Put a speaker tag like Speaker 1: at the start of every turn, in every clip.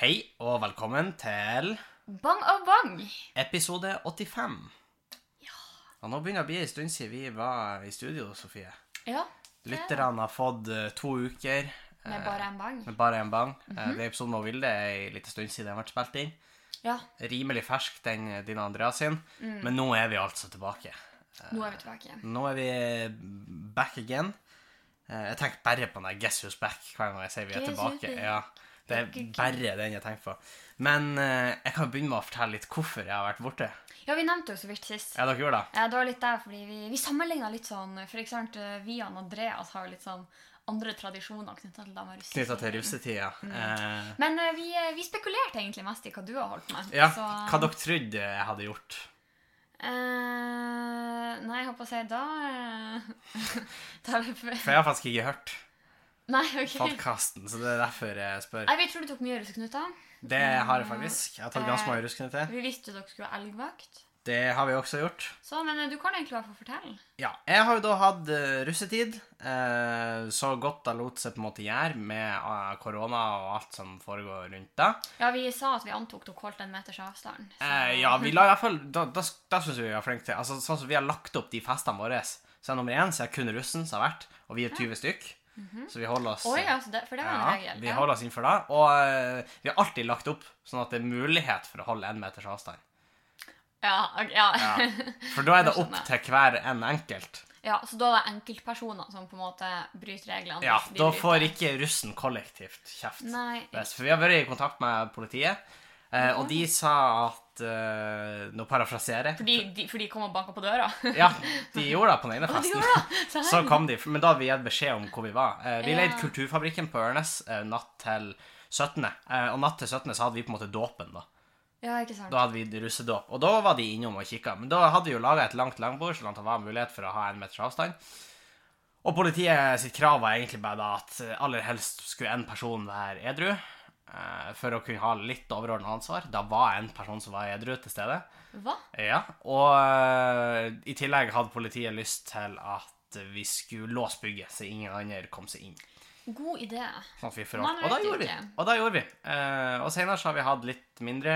Speaker 1: Hei og velkommen til
Speaker 2: Bang og bang!
Speaker 1: episode 85. Ja. Og nå begynner det å bli en stund siden vi var i studio, Sofie.
Speaker 2: Ja,
Speaker 1: Lytterne har fått eh, to uker
Speaker 2: med bare en bang.
Speaker 1: med bare en bang. Eh, Det episoden med Vilde er en liten stund siden den ble spilt inn.
Speaker 2: Ja,
Speaker 1: Rimelig fersk, den eh, din og Andreas sin. Men nå er vi altså tilbake.
Speaker 2: nå er vi tilbake.
Speaker 1: Nå er vi back again. Eh, Jeg tenker bare på den der Guess Who's Back hver gang jeg sier vi er
Speaker 2: Guess
Speaker 1: tilbake. Ja, det er bare den jeg tenker på. Men eh, jeg kan begynne med å fortelle litt hvorfor jeg har vært borte.
Speaker 2: Ja, vi nevnte jo så vidt sist.
Speaker 1: Ja, dere gjorde det?
Speaker 2: Ja, det var litt der, fordi vi, vi sammenligna litt sånn For eksempel vi og Andreas har jo litt sånn andre tradisjoner knytta til dem russetida. russetid.
Speaker 1: Knytta til russetida.
Speaker 2: Mm.
Speaker 1: Eh,
Speaker 2: Men eh, vi, eh, vi spekulerte egentlig mest i hva du har holdt med.
Speaker 1: ja,
Speaker 2: så,
Speaker 1: hva dere trodde jeg hadde gjort?
Speaker 2: eh, Nei, jeg holdt på å si da eh, da
Speaker 1: For jeg har faktisk ikke hørt
Speaker 2: Nei, OK.
Speaker 1: podkasten, så det er derfor jeg spør.
Speaker 2: Nei, Vi tror du tok mye russeknuter.
Speaker 1: Det har jeg faktisk. Jeg har tatt ganske mange russeknuter.
Speaker 2: Vi visste dere skulle ha elgvakt.
Speaker 1: Det har vi også gjort.
Speaker 2: Så, men eh, du kan egentlig bare få fortelle.
Speaker 1: Ja, jeg har jo da hatt eh, russetid, eh, så godt det lot seg på en måte gjøre med eh, korona og alt som foregår rundt det.
Speaker 2: Ja, vi sa at vi antok dere holdt en meters avstand. så-
Speaker 1: Eh, ja, vi la i hvert fall, da, da, da synes vi vi var flinke til, altså sånn som vi har lagt opp de festene våre, så er nummer én, så er kun russen som har vært, og vi er 20 stykk, så vi holder oss...
Speaker 2: Oi, altså det, for det var en
Speaker 1: Ja,
Speaker 2: regel.
Speaker 1: vi holder oss innenfor det, og eh, vi har alltid lagt opp sånn at det er mulighet for å holde en meters avstand.
Speaker 2: Ja, okay, ja.
Speaker 1: Ja. For da er det opp til hver en enkelt.
Speaker 2: ja, så da er det enkeltpersoner som på en måte bryter reglene.
Speaker 1: Ja, da får ikke russen kollektivt kjeft.
Speaker 2: Nei.
Speaker 1: For vi har vært i kontakt med politiet, eh, og de sa at eh, Nå parafraserer jeg.
Speaker 2: Fordi de, for de kom og banka på døra.
Speaker 1: Ja, de gjorde det på den ene
Speaker 2: de
Speaker 1: festen.
Speaker 2: det! Så
Speaker 1: kom de, men da hadde vi gitt beskjed om hvor vi var. Uh, vi
Speaker 2: Ja.
Speaker 1: leide Kulturfabrikken på Ørnes uh, natt til 17. Eh, og natt til 17. så hadde vi på en måte dåpen, da.
Speaker 2: Ja, ikke sant.
Speaker 1: Da hadde vi russedåp. Og da var de innom og kikka. Men da hadde vi jo laga et langt langbord, sånn at det var mulighet for å ha en meters avstand. Og politiet sitt krav var egentlig bare da at aller helst skulle en person være edru. Eh, For å kunne ha litt overordna ansvar. Da var en person som var edru, til stede.
Speaker 2: Hva?
Speaker 1: Ja, og eh, i tillegg hadde politiet lyst til at vi skulle låse bygget, så ingen andre kom seg inn.
Speaker 2: God idé.
Speaker 1: Sånn
Speaker 2: Man
Speaker 1: Og da gjorde vi. Og da gjorde vi. Eh, og senere så har vi hatt litt mindre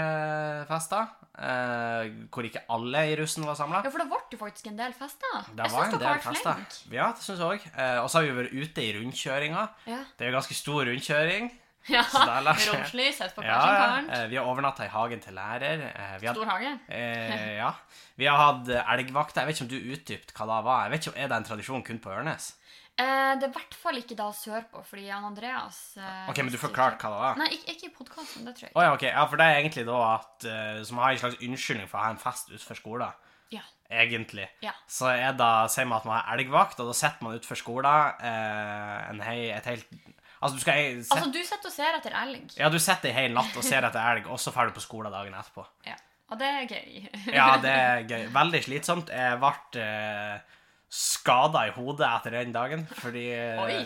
Speaker 1: fester, eh, hvor ikke alle i russen var samla.
Speaker 2: Ja, for det ble jo faktisk en del fester.
Speaker 1: Det
Speaker 2: Jeg
Speaker 1: var en del
Speaker 2: vært
Speaker 1: fester. Ja, det syns jeg òg. Eh, og så har vi vært ute i rundkjøringa.
Speaker 2: Ja.
Speaker 1: Det er jo ganske stor rundkjøring.
Speaker 2: ja. Romslig, sett på
Speaker 1: Ja,
Speaker 2: sin
Speaker 1: ja. Eh, vi har overnatta i hagen til lærer. Eh, vi
Speaker 2: Stor hage.
Speaker 1: Eh, ja. Vi har hatt elgvakter. Jeg vet ikke om du utdypte hva det var. Jeg vet ikke om Er det en tradisjon kun på Ørnes?
Speaker 2: Eh, det er i hvert fall ikke da sørpå, fordi Jan Andreas eh,
Speaker 1: Ok, men du forklarte hva det var?
Speaker 2: Nei, ikke, ikke i podkasten, det tror jeg
Speaker 1: Å ja, ok. Ja, for det er egentlig da at eh, Som har en slags unnskyldning for å ha en fest utenfor skolen.
Speaker 2: Ja.
Speaker 1: Egentlig.
Speaker 2: Ja.
Speaker 1: Så er da, sier man at man har elgvakt, og da setter man utenfor skolen eh, en hei, et helt Altså, du skal set,
Speaker 2: Altså, du sitter og ser etter elg.
Speaker 1: Ja, du sitter ei hel natt og ser etter elg, og så drar du på skolen dagen etterpå.
Speaker 2: Ja. Og det er gøy.
Speaker 1: Ja, det er gøy. Veldig slitsomt. Jeg ble eh, skada i hodet etter den dagen, fordi eh,
Speaker 2: Oi!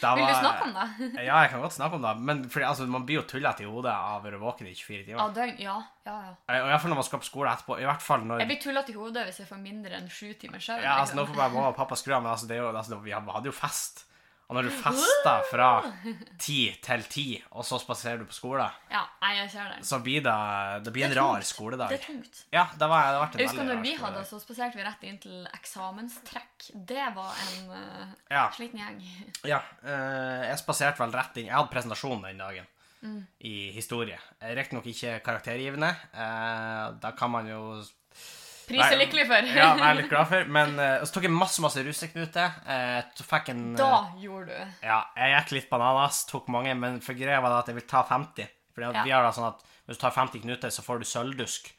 Speaker 1: da
Speaker 2: Vil du snakke om det?
Speaker 1: Ja, jeg kan godt snakke om det. Men fordi, altså, man blir jo tullete i hodet av å være våken i 24 timer.
Speaker 2: Av døgn? Ja. ja, ja.
Speaker 1: Eh, Og i hvert fall når man skal på skole etterpå. I hvert fall når
Speaker 2: Jeg blir tullete i hodet hvis jeg får mindre enn sju timer søvn.
Speaker 1: Ja, altså, nå
Speaker 2: liksom.
Speaker 1: får bare mamma og pappa skru av, men altså, det er jo, altså, vi hadde jo fest. Og når du fester fra ti til ti, og så spaserer du på skole,
Speaker 2: Ja, jeg ser det.
Speaker 1: så blir det, det blir en
Speaker 2: Det
Speaker 1: rar skoledag.
Speaker 2: Det er tungt.
Speaker 1: Ja, det var, det var
Speaker 2: Jeg husker når vi hadde, så spaserte vi rett inn til eksamenstrekk. Det var en uh,
Speaker 1: Ja.
Speaker 2: sliten gjeng.
Speaker 1: Ja, Uh, jeg spaserte vel rett inn. Jeg hadde presentasjon den dagen
Speaker 2: Mm.
Speaker 1: i historie. Riktignok ikke karaktergivende. Uh, da kan man jo
Speaker 2: Pris er lykkelig for.
Speaker 1: Ja, jeg er litt glad for. Men uh, så tok jeg masse masse russeknuter. Uh, fikk en uh,
Speaker 2: Da gjorde du.
Speaker 1: Ja, jeg gikk litt bananas, tok mange, men for greia var det at jeg vil ta 50. Fordi
Speaker 2: Ja.
Speaker 1: vi har da sånn at hvis du tar 50 knuter, så får du sølvdusk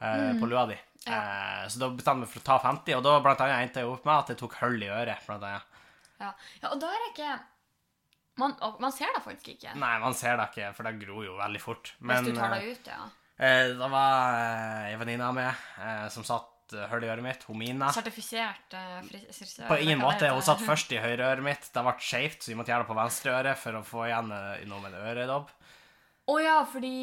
Speaker 1: mm. på lua di.
Speaker 2: Ja.
Speaker 1: Eh, så da bestemte vi for å ta 50, og da blant annet endte jeg opp med at jeg tok hull i øret. Blant annet.
Speaker 2: Ja. ja, og da er det ikke man, man ser det faktisk ikke.
Speaker 1: Nei, man ser det ikke, for det gror jo veldig fort.
Speaker 2: Hvis du tar
Speaker 1: eh,
Speaker 2: det ut, ja.
Speaker 1: Eh, det var eh, en venninne av meg eh, som satt eh, hull i øret mitt, hun Mina.
Speaker 2: Sertifisert frisør.
Speaker 1: På ingen måte. Hun satt først i høyre øret mitt. Det ble skjevt, så vi måtte gjøre det på venstre øre for å få igjen eh, noe med en øredobb.
Speaker 2: Å ja, fordi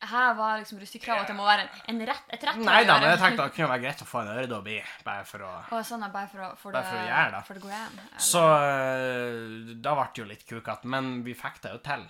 Speaker 2: her var liksom russekravet at det må være en, en rett, et rett
Speaker 1: Nei da, men jeg tenkte det kunne være greit å få en øredobb i, bare for å
Speaker 2: oh, sånn bare for å, for
Speaker 1: Bare
Speaker 2: det,
Speaker 1: for å gjøre det.
Speaker 2: For det går igjen, eller?
Speaker 1: Så da ble det jo litt kukete, men vi fikk det jo til.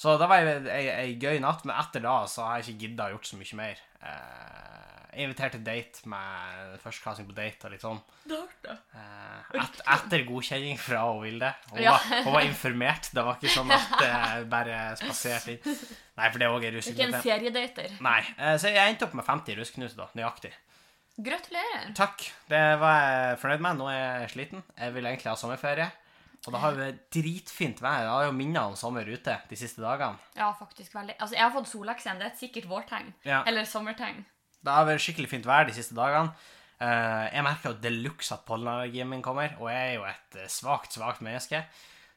Speaker 1: Så det var ei, gøy natt, men etter da så har jeg ikke gidda gjort så mye mer. Eh, jeg inviterte date med førsteklasing på date og litt sånn. Eh, et, etter godkjenning fra hun Vilde. Hun,
Speaker 2: Ja.
Speaker 1: var, hun var informert. Det var ikke sånn at det bare spaserte inn. Nei, for det er òg ei
Speaker 2: Ikke en
Speaker 1: russeknute.
Speaker 2: seriedater.
Speaker 1: Nei, eh, så jeg endte opp med 50 russeknuter, da. Nøyaktig.
Speaker 2: Gratulerer.
Speaker 1: Takk. Det var jeg fornøyd med. Nå er jeg sliten. Jeg vil egentlig ha sommerferie. Og det har jo dritfint vær. Det har jo minnet om sommer ute de siste dagene.
Speaker 2: Ja, faktisk veldig. Altså, jeg har fått sollaks. Det er et sikkert vårtegn.
Speaker 1: Ja.
Speaker 2: Eller sommertegn.
Speaker 1: Det har vært skikkelig fint vær de siste dagene. Eh, jeg merker jo de luxe at pollenallergien min kommer, og jeg er jo et eh, svakt, svakt menneske.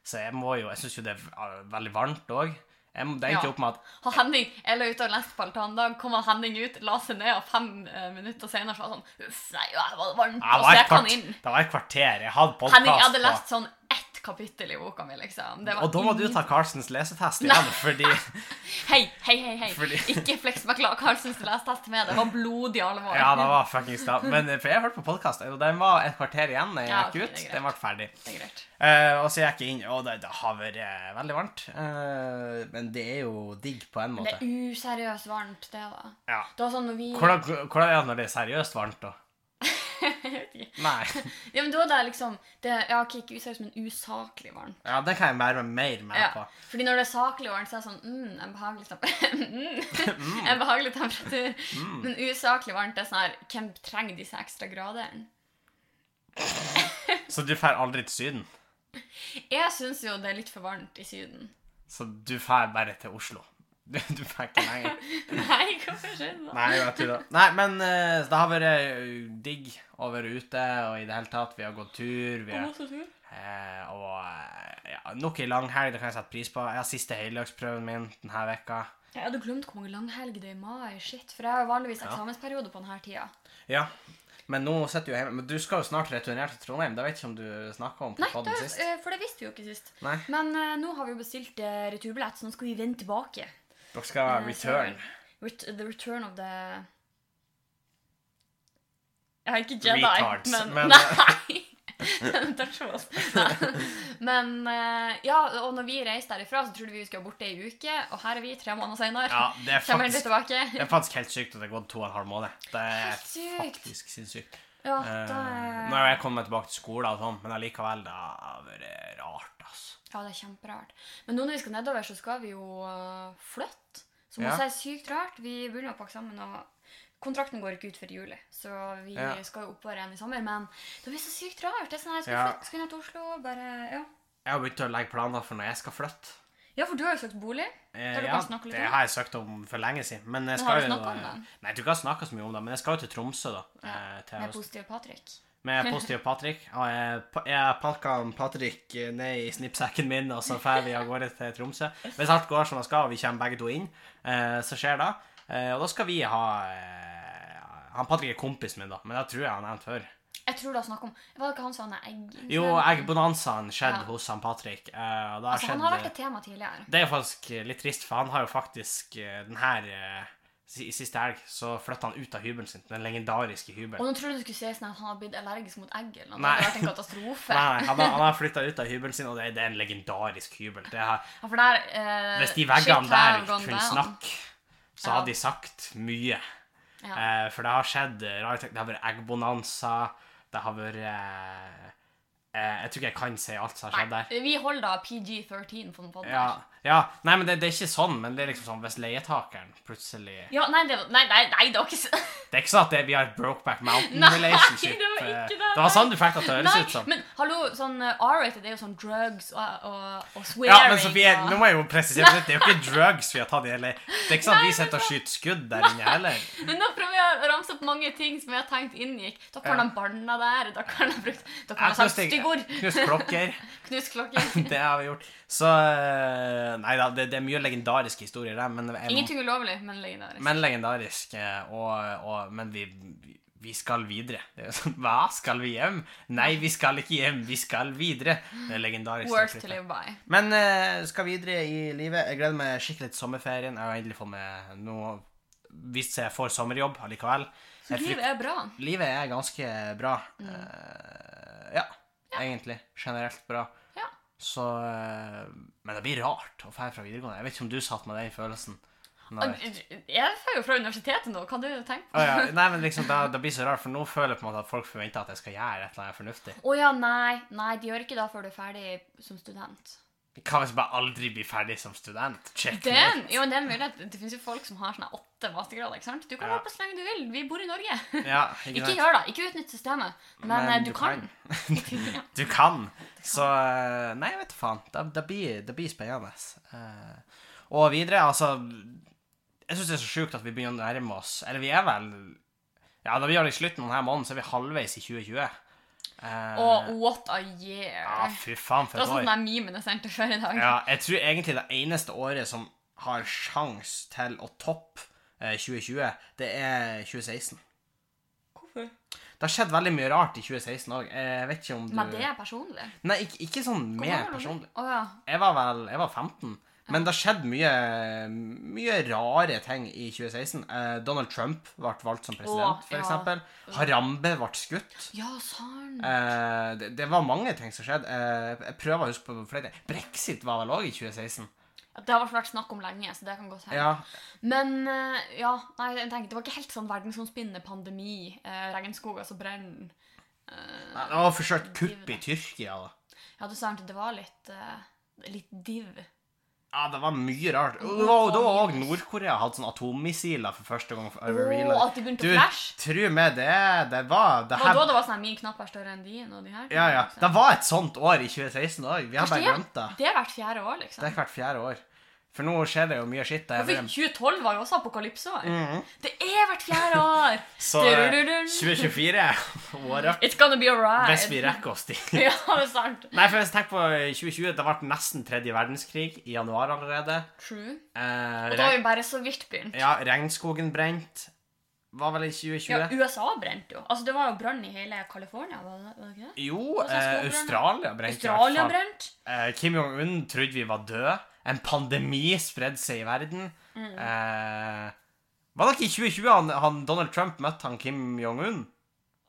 Speaker 1: Så jeg må jo Jeg syns jo det er veldig varmt òg. Det endte
Speaker 2: Ja.
Speaker 1: opp med at
Speaker 2: Og Henning, Jeg la ut og leste på altandag, kom Henning ut, la seg ned, og fem uh, minutter senere så var det sånn Uff, nei, det var varmt.
Speaker 1: det
Speaker 2: Og så
Speaker 1: var,
Speaker 2: gikk han inn.
Speaker 1: det var et kvarter. Jeg hadde
Speaker 2: Henning, jeg
Speaker 1: podkast
Speaker 2: hadde lest sånn ett kapittel i boka mi, liksom. Det var
Speaker 1: Og da må du ta Carlsens lesetest igjen, fordi
Speaker 2: Hei, hei, hei. hei.
Speaker 1: Fordi-
Speaker 2: Ikke fleks meg klar Carlsens lesetest med. Det var blodig alvor.
Speaker 1: Ja, det var fuckings da. Men eh, for jeg hørte på podkast, og den var et kvarter igjen. Jeg
Speaker 2: Ja,
Speaker 1: gikk
Speaker 2: ok, det er
Speaker 1: ut. Den ble ferdig.
Speaker 2: Er.
Speaker 1: Eh, og så gikk jeg inn, og det, det har vært eh, veldig varmt. Uh, men det er jo digg på en måte.
Speaker 2: Det er useriøst varmt, det, da.
Speaker 1: Ja.
Speaker 2: Det var sånn når vi
Speaker 1: Hvordan, hvordan er det når det er seriøst varmt, da? Nei.
Speaker 2: Ja, men da er det liksom det, Ja, ok, ikke useriøst, men usaklig varmt.
Speaker 1: Ja, det kan jeg være mer med
Speaker 2: Ja.
Speaker 1: på.
Speaker 2: Fordi når det er saklig varmt, så er det sånn mm, en behagelig temperatur. mm. En behagelig temperatur.
Speaker 1: Mm.
Speaker 2: Men usaklig varmt er sånn her Hvem trenger disse ekstra gradene?
Speaker 1: Så du drar aldri til Syden?
Speaker 2: Jeg syns jo det er litt for varmt i Syden.
Speaker 1: Så du drar bare til Oslo? Du, du drar ikke lenger?
Speaker 2: Nei, hvorfor skjedde det?
Speaker 1: Nei, jeg tror. Nei, men uh, det har vært eh, digg å være ute, og i det hele tatt, vi har gått tur. Vi har, eh, og eh, ja, nok ei langhelg, det kan jeg sette pris på. Jeg har siste heldagsprøven min denne vekka.
Speaker 2: Jeg hadde glemt hvor mange langhelger det er i mai. Shit, For jeg har vanligvis eksamensperiode på denne tida.
Speaker 1: Ja, men nå sitter du hjemme. Men du skal jo snart returnere til Trondheim. Det vet ikke om du snakka om på
Speaker 2: poden
Speaker 1: sist.
Speaker 2: Nei, for det visste vi jo ikke sist.
Speaker 1: Nei.
Speaker 2: Men uh, nå har vi jo bestilt uh, returbillett, så nå skal vi vende tilbake.
Speaker 1: Dere skal
Speaker 2: Eh,
Speaker 1: return.
Speaker 2: Ret the return of the Jeg har ikke Jedi,
Speaker 1: Retards,
Speaker 2: men,
Speaker 1: men-
Speaker 2: Nei! Was. Nei. Men eh, ja, og når vi reiste derifra, så trodde vi vi skulle borte ei uke, og her er vi tre måneder senere.
Speaker 1: Ja, det er faktisk, det er faktisk helt sykt at det har gått to og en halv måned. Det er faktisk sinnssykt.
Speaker 2: Ja,
Speaker 1: det...
Speaker 2: uh,
Speaker 1: nå har jeg kommet tilbake til skolen og sånn, men allikevel, det har vært rart, altså.
Speaker 2: Ja, det er kjemperart. Men nå når vi skal nedover, så skal vi jo eh, flytte. Som
Speaker 1: Ja.
Speaker 2: også er sykt rart. Vi begynner å pakke sammen, og kontrakten går ikke ut før juli. Så vi
Speaker 1: Ja.
Speaker 2: skal jo oppover igjen i sommer. Men det blir så sykt rart. Det er sånn her, skal
Speaker 1: Ja.
Speaker 2: flytte, skal ned til Oslo, bare Ja.
Speaker 1: Jeg har begynt å legge planer for når jeg skal flytte.
Speaker 2: Ja, for du har jo søkt bolig.
Speaker 1: Eh, ja, det har jeg søkt om for lenge siden. Men jeg
Speaker 2: Men har du
Speaker 1: jo
Speaker 2: snakket om det?
Speaker 1: Nei, jeg tror ikke jeg har snakka så mye om det, men jeg skal jo til Tromsø, da. eh, til
Speaker 2: Med positive Patrick.
Speaker 1: Med positiv Patrick. Jeg, jeg pakka Patrick ned i snippsekken min, og så drar vi av gårde til Tromsø. Hvis alt går som det skal, og vi kommer begge to inn, eh, så skjer det. Eh, og da skal vi ha eh, Han Patrick er kompisen min, da, men det tror jeg han har nevnt før.
Speaker 2: Jeg tror det var snakk om Var det ikke han som hadde egg?
Speaker 1: Jo, eggbonanzaen skjedde
Speaker 2: Ja.
Speaker 1: hos han Patrick. eh, har
Speaker 2: Altså, han har vært et tema tidligere.
Speaker 1: Det er faktisk litt trist, for han har jo faktisk eh, den her si- Siste helg så flytta han ut av hybelen sin, den legendariske
Speaker 2: Og nå trodde du skulle si sånn at han har blitt allergisk mot egg. eller noe.
Speaker 1: Nei.
Speaker 2: Det hadde vært en katastrofe.
Speaker 1: Nei, nei, han har, han har flytta ut av hybelen sin, og det det er en legendarisk hybel. Det har,
Speaker 2: Ja, for der, eh,
Speaker 1: hvis de veggene der kunne snakke, så
Speaker 2: Ja.
Speaker 1: hadde de sagt mye.
Speaker 2: Ja.
Speaker 1: Eh, for det har skjedd rare ting. Det har vært eggbonanza, det har vært eh, eh, Jeg tror ikke jeg kan si alt som har skjedd der.
Speaker 2: Vi holder da PG-13 på den podden
Speaker 1: Ja. Ja. Nei, men det, det er ikke sånn, men det er liksom sånn hvis leietakeren plutselig
Speaker 2: Ja, nei, det, nei, nei, nei, det var ikke sånn.
Speaker 1: Det er ikke sånn at det, vi har et Brokeback Mountain
Speaker 2: Nei, det var ikke
Speaker 1: eh,
Speaker 2: det,
Speaker 1: det var sånn du fikk det til å høres ut som.
Speaker 2: men hallo, sånn uh, R-rated er jo sånn drugs og, og, og swearing.
Speaker 1: Ja, men Sofie,
Speaker 2: og...
Speaker 1: nå må jeg jo presisere litt. Det er jo ikke drugs vi har tatt i hele Det er ikke sånn at vi sitter og skyter skudd der inne heller.
Speaker 2: Men nå prøver jeg ramsa opp mange ting som jeg har tenkt inngikk. Dere har
Speaker 1: Ja.
Speaker 2: de barna der, dere har de brukt Dere har sagt styggord.
Speaker 1: Klokker.
Speaker 2: Knus klokker.
Speaker 1: Det har vi gjort. Så eh, Nei da, det, det er mye legendariske historier der, men, jeg,
Speaker 2: Ingenting ulovlig, men legendarisk.
Speaker 1: men legendarisk. eh, Og, og, men vi, vi skal videre. Det er sånn Hva? Skal vi hjem? Nei, vi skal ikke hjem. Vi skal videre. Det er legendarisk.
Speaker 2: Work to live by.
Speaker 1: Men uh, skal videre i livet. Jeg gleder meg skikkelig til sommerferien. Jeg har endelig fått med noe Seg jeg får sommerjobb allikevel.
Speaker 2: Så
Speaker 1: Jeg
Speaker 2: livet er bra.
Speaker 1: Livet er ganske bra.
Speaker 2: Mm.
Speaker 1: Uh, ja, egentlig. Generelt bra.
Speaker 2: Ja.
Speaker 1: Så uh, Men det blir rart å dra fra videregående. Jeg vet ikke om du satt med den følelsen. Når,
Speaker 2: Jeg er jo fra universitetet nå, kan du tenke
Speaker 1: på? Oh, ja, nei, men liksom, det, det blir så rart, for nå føler jeg på en måte at folk forventer at jeg skal gjøre et eller annet fornuftig.
Speaker 2: Å ja, nei. Nei, de gjør ikke det før du er ferdig som student.
Speaker 1: Hva hvis jeg bare aldri blir ferdig som student? Check.
Speaker 2: Er jo, det er en mulighet. Det finnes jo folk som har sånne åtte mastergrader. ikke sant? Du kan
Speaker 1: Ja.
Speaker 2: på så lenge du vil. Vi bor i Norge.
Speaker 1: Ja, ikke
Speaker 2: Ikke gjør det. Ikke utnytt systemet. Men, men du, kan. kan.
Speaker 1: Du kan. Så eh, Nei, jeg vet faen. Det, det, blir, det blir spennende. Eh, og videre, altså Jeg syns det er så sjukt at vi begynner å nærme oss Eller vi er vel Ja, da vi gjør det i slutten av denne måneden, så er vi halvveis i 2020. Eh,
Speaker 2: Og what a year.
Speaker 1: Ja, fy faen, for
Speaker 2: det var sånn
Speaker 1: år.
Speaker 2: den memen jeg sendte før i dag.
Speaker 1: Ja, jeg tror egentlig det eneste året som har sjans til å toppe eh, 2020, det er 2016.
Speaker 2: Hvorfor?
Speaker 1: Det har skjedd veldig mye rart i 2016 òg. Jeg vet ikke om du
Speaker 2: Med det personlig?
Speaker 1: Nei, ikke, ikke sånn
Speaker 2: du?
Speaker 1: personlig.
Speaker 2: Oh, ja.
Speaker 1: Jeg var vel jeg var 15. Men det har skjedd mye, mye rare ting i 2016. Eh, Donald Trump ble valgt som president, f.eks.
Speaker 2: ja.
Speaker 1: Harambe ble skutt.
Speaker 2: Ja, sant.
Speaker 1: Eh, det, det var mange ting som skjedde. Eh, jeg prøver å huske på flere. Brexit var vel òg i 2016.
Speaker 2: Det har vært snakk om lenge, så det kan godt hende.
Speaker 1: Ja,
Speaker 2: Men eh, ja, nei, jeg tenker, det var ikke helt sånn verdensomspinnende pandemi. Eh, regnskoger som brenner. Eh,
Speaker 1: det var forsøkt kupp i Tyrkia. da.
Speaker 2: ja, det, sa det var litt, litt div.
Speaker 1: Ja, det var mye rart. Og da det Nord-Korea hadde sånne atommissiler for første gang. For oh,
Speaker 2: at de begynte
Speaker 1: Du,
Speaker 2: å flashe.
Speaker 1: tro meg, det, det var det
Speaker 2: Det
Speaker 1: her,
Speaker 2: da det var sånn min knapp er større enn din, og de her.
Speaker 1: Ja, ja. Det
Speaker 2: liksom.
Speaker 1: var et sånt år i 2016 òg. Vi har bare glemt det.
Speaker 2: Det er hvert fjerde år, liksom.
Speaker 1: Det er hvert fjerde år. For nå skjer det jo mye skitt. Vel-
Speaker 2: 2012 var jo også apokalypseår.
Speaker 1: Mhm.
Speaker 2: Det er hvert fjerde år!
Speaker 1: Så eh,
Speaker 2: Du-du-du-du.
Speaker 1: 2024 What up?
Speaker 2: It's gonna be a ride.
Speaker 1: Hvis vi rekker oss dit.
Speaker 2: ja, det er sant.
Speaker 1: Nei, for hvis jeg tenker på 2020, det ble nesten tredje verdenskrig i januar allerede.
Speaker 2: True.
Speaker 1: Eh,
Speaker 2: Og da har vi bare så vidt begynt.
Speaker 1: ja, regnskogen brent. Var vel i 2020?
Speaker 2: Ja, USA brente jo. Altså, det var jo brann i hele California, var det, var det ikke det?
Speaker 1: Jo, eh. Australia brente.
Speaker 2: Australia brent.
Speaker 1: Eh, Kim Jong-un trodde vi var døde. En pandemi spredd seg i verden.
Speaker 2: Mm.
Speaker 1: Eh, var det ikke i 2020 han, han Donald Trump møtte han Kim Jong-un?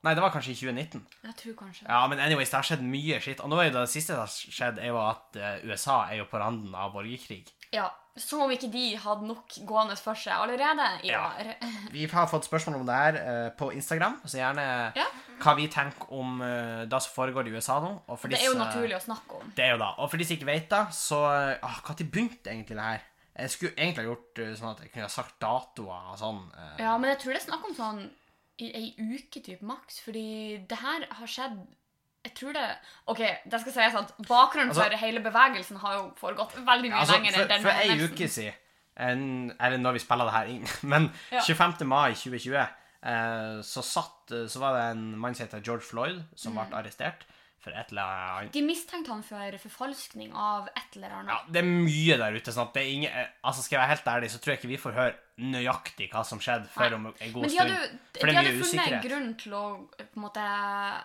Speaker 1: Nei, det var kanskje i 2019.
Speaker 2: Jeg tror kanskje.
Speaker 1: Ja, men anyways, det har skjedd mye skitt. Og nå er jo det siste som har skjedd, er jo at eh, USA er jo på randen av borgerkrig.
Speaker 2: Ja, Som om ikke de hadde nok gående for seg allerede i
Speaker 1: Ja.
Speaker 2: år.
Speaker 1: Vi har fått spørsmål om det her eh, på Instagram, så gjerne
Speaker 2: Ja.
Speaker 1: hva vi tenker om eh, det som foregår i USA nå. For
Speaker 2: Det er jo naturlig å snakke om.
Speaker 1: Det er jo da. Og for de som ikke vet da, så ah, Når begynte egentlig det her? Jeg skulle egentlig ha gjort eh, sånn at jeg kunne ha sagt datoer og sånn. eh.
Speaker 2: Ja, men jeg tror det er snakk om sånn i ei uke typ maks, fordi det her har skjedd jeg tror det Ok, det skal sies at bakgrunnen
Speaker 1: Altså-
Speaker 2: for hele bevegelsen har jo foregått veldig mye
Speaker 1: Altså,
Speaker 2: lenger enn den
Speaker 1: for ei uke siden, eller når vi spiller det her inn, men
Speaker 2: Ja.
Speaker 1: 25. mai 2020, eh, så, satt, eh, så var det en mann som heter George Floyd, som
Speaker 2: Mm.
Speaker 1: ble arrestert for et eller annet
Speaker 2: De mistenkte han for forfalskning av et eller annet.
Speaker 1: Ja, det er mye der ute. sånn at det er ingen, eh, altså Skal jeg være helt ærlig, så tror jeg ikke vi får høre nøyaktig hva som skjedde før om en god
Speaker 2: Men de
Speaker 1: stund.
Speaker 2: hadde, de
Speaker 1: det
Speaker 2: hadde funnet
Speaker 1: usikkerhet.
Speaker 2: grunn til å på en måte eh,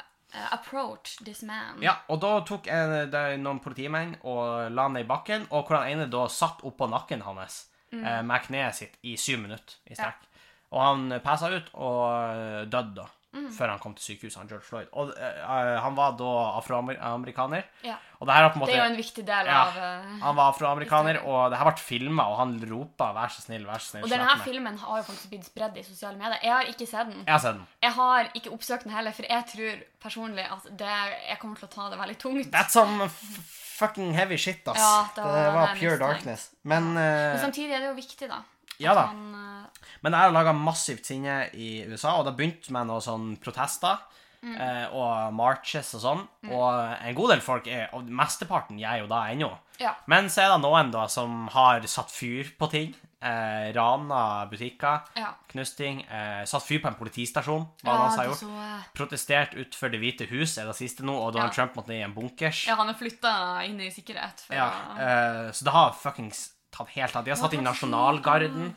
Speaker 2: approach this man.
Speaker 1: Ja, og da tok en, noen politimenn og la han ned i bakken, og hvor han ene da satt oppå nakken hans eh, med kneet sitt i syv minutter i strekk. Og han passa ut og eh, døde da, før han kom til sykehuset, han George Floyd. Og uh, han var da afroamerikaner.
Speaker 2: Ja.
Speaker 1: Og det her har på en måte
Speaker 2: Det er jo en viktig del
Speaker 1: Ja,
Speaker 2: av uh,
Speaker 1: Han var afroamerikaner, og det her ble filma, og han ropa 'vær så snill, vær så snill'.
Speaker 2: Og denne filmen har jo faktisk blitt spredd i sosiale medier. Jeg har ikke sett den.
Speaker 1: Jeg har sett den.
Speaker 2: Jeg har ikke oppsøkt den heller, for jeg tror personlig at det, jeg kommer til å ta det veldig tungt.
Speaker 1: That's some fucking heavy shit, ass.
Speaker 2: Ja, det var det var
Speaker 1: pure darkness. Men,
Speaker 2: Men
Speaker 1: eh,
Speaker 2: samtidig er det jo viktig, da.
Speaker 1: Ja da.
Speaker 2: Han, uh...
Speaker 1: men her har laga massivt sinne i USA, og det begynte med noen sånn protester.
Speaker 2: Mm.
Speaker 1: eh, og marches og sånn. Og en god del folk er Og mesteparten gjør jo da ennå.
Speaker 2: ja.
Speaker 1: Men så er det noen da som har satt fyr på ting. Eh, rana butikker.
Speaker 2: Ja.
Speaker 1: Knust ting. Eh, satt fyr på en politistasjon. Hva
Speaker 2: ja,
Speaker 1: han har gjort.
Speaker 2: så,
Speaker 1: Protestert utenfor Det hvite hus er det siste nå, og Donald
Speaker 2: Ja.
Speaker 1: Trump måtte ned i en bunkers.
Speaker 2: ja, han er flytta inn i sikkerhet. For,
Speaker 1: Ja, eh, så det har fuckings tatt helt av. De har satt inn Nasjonalgarden.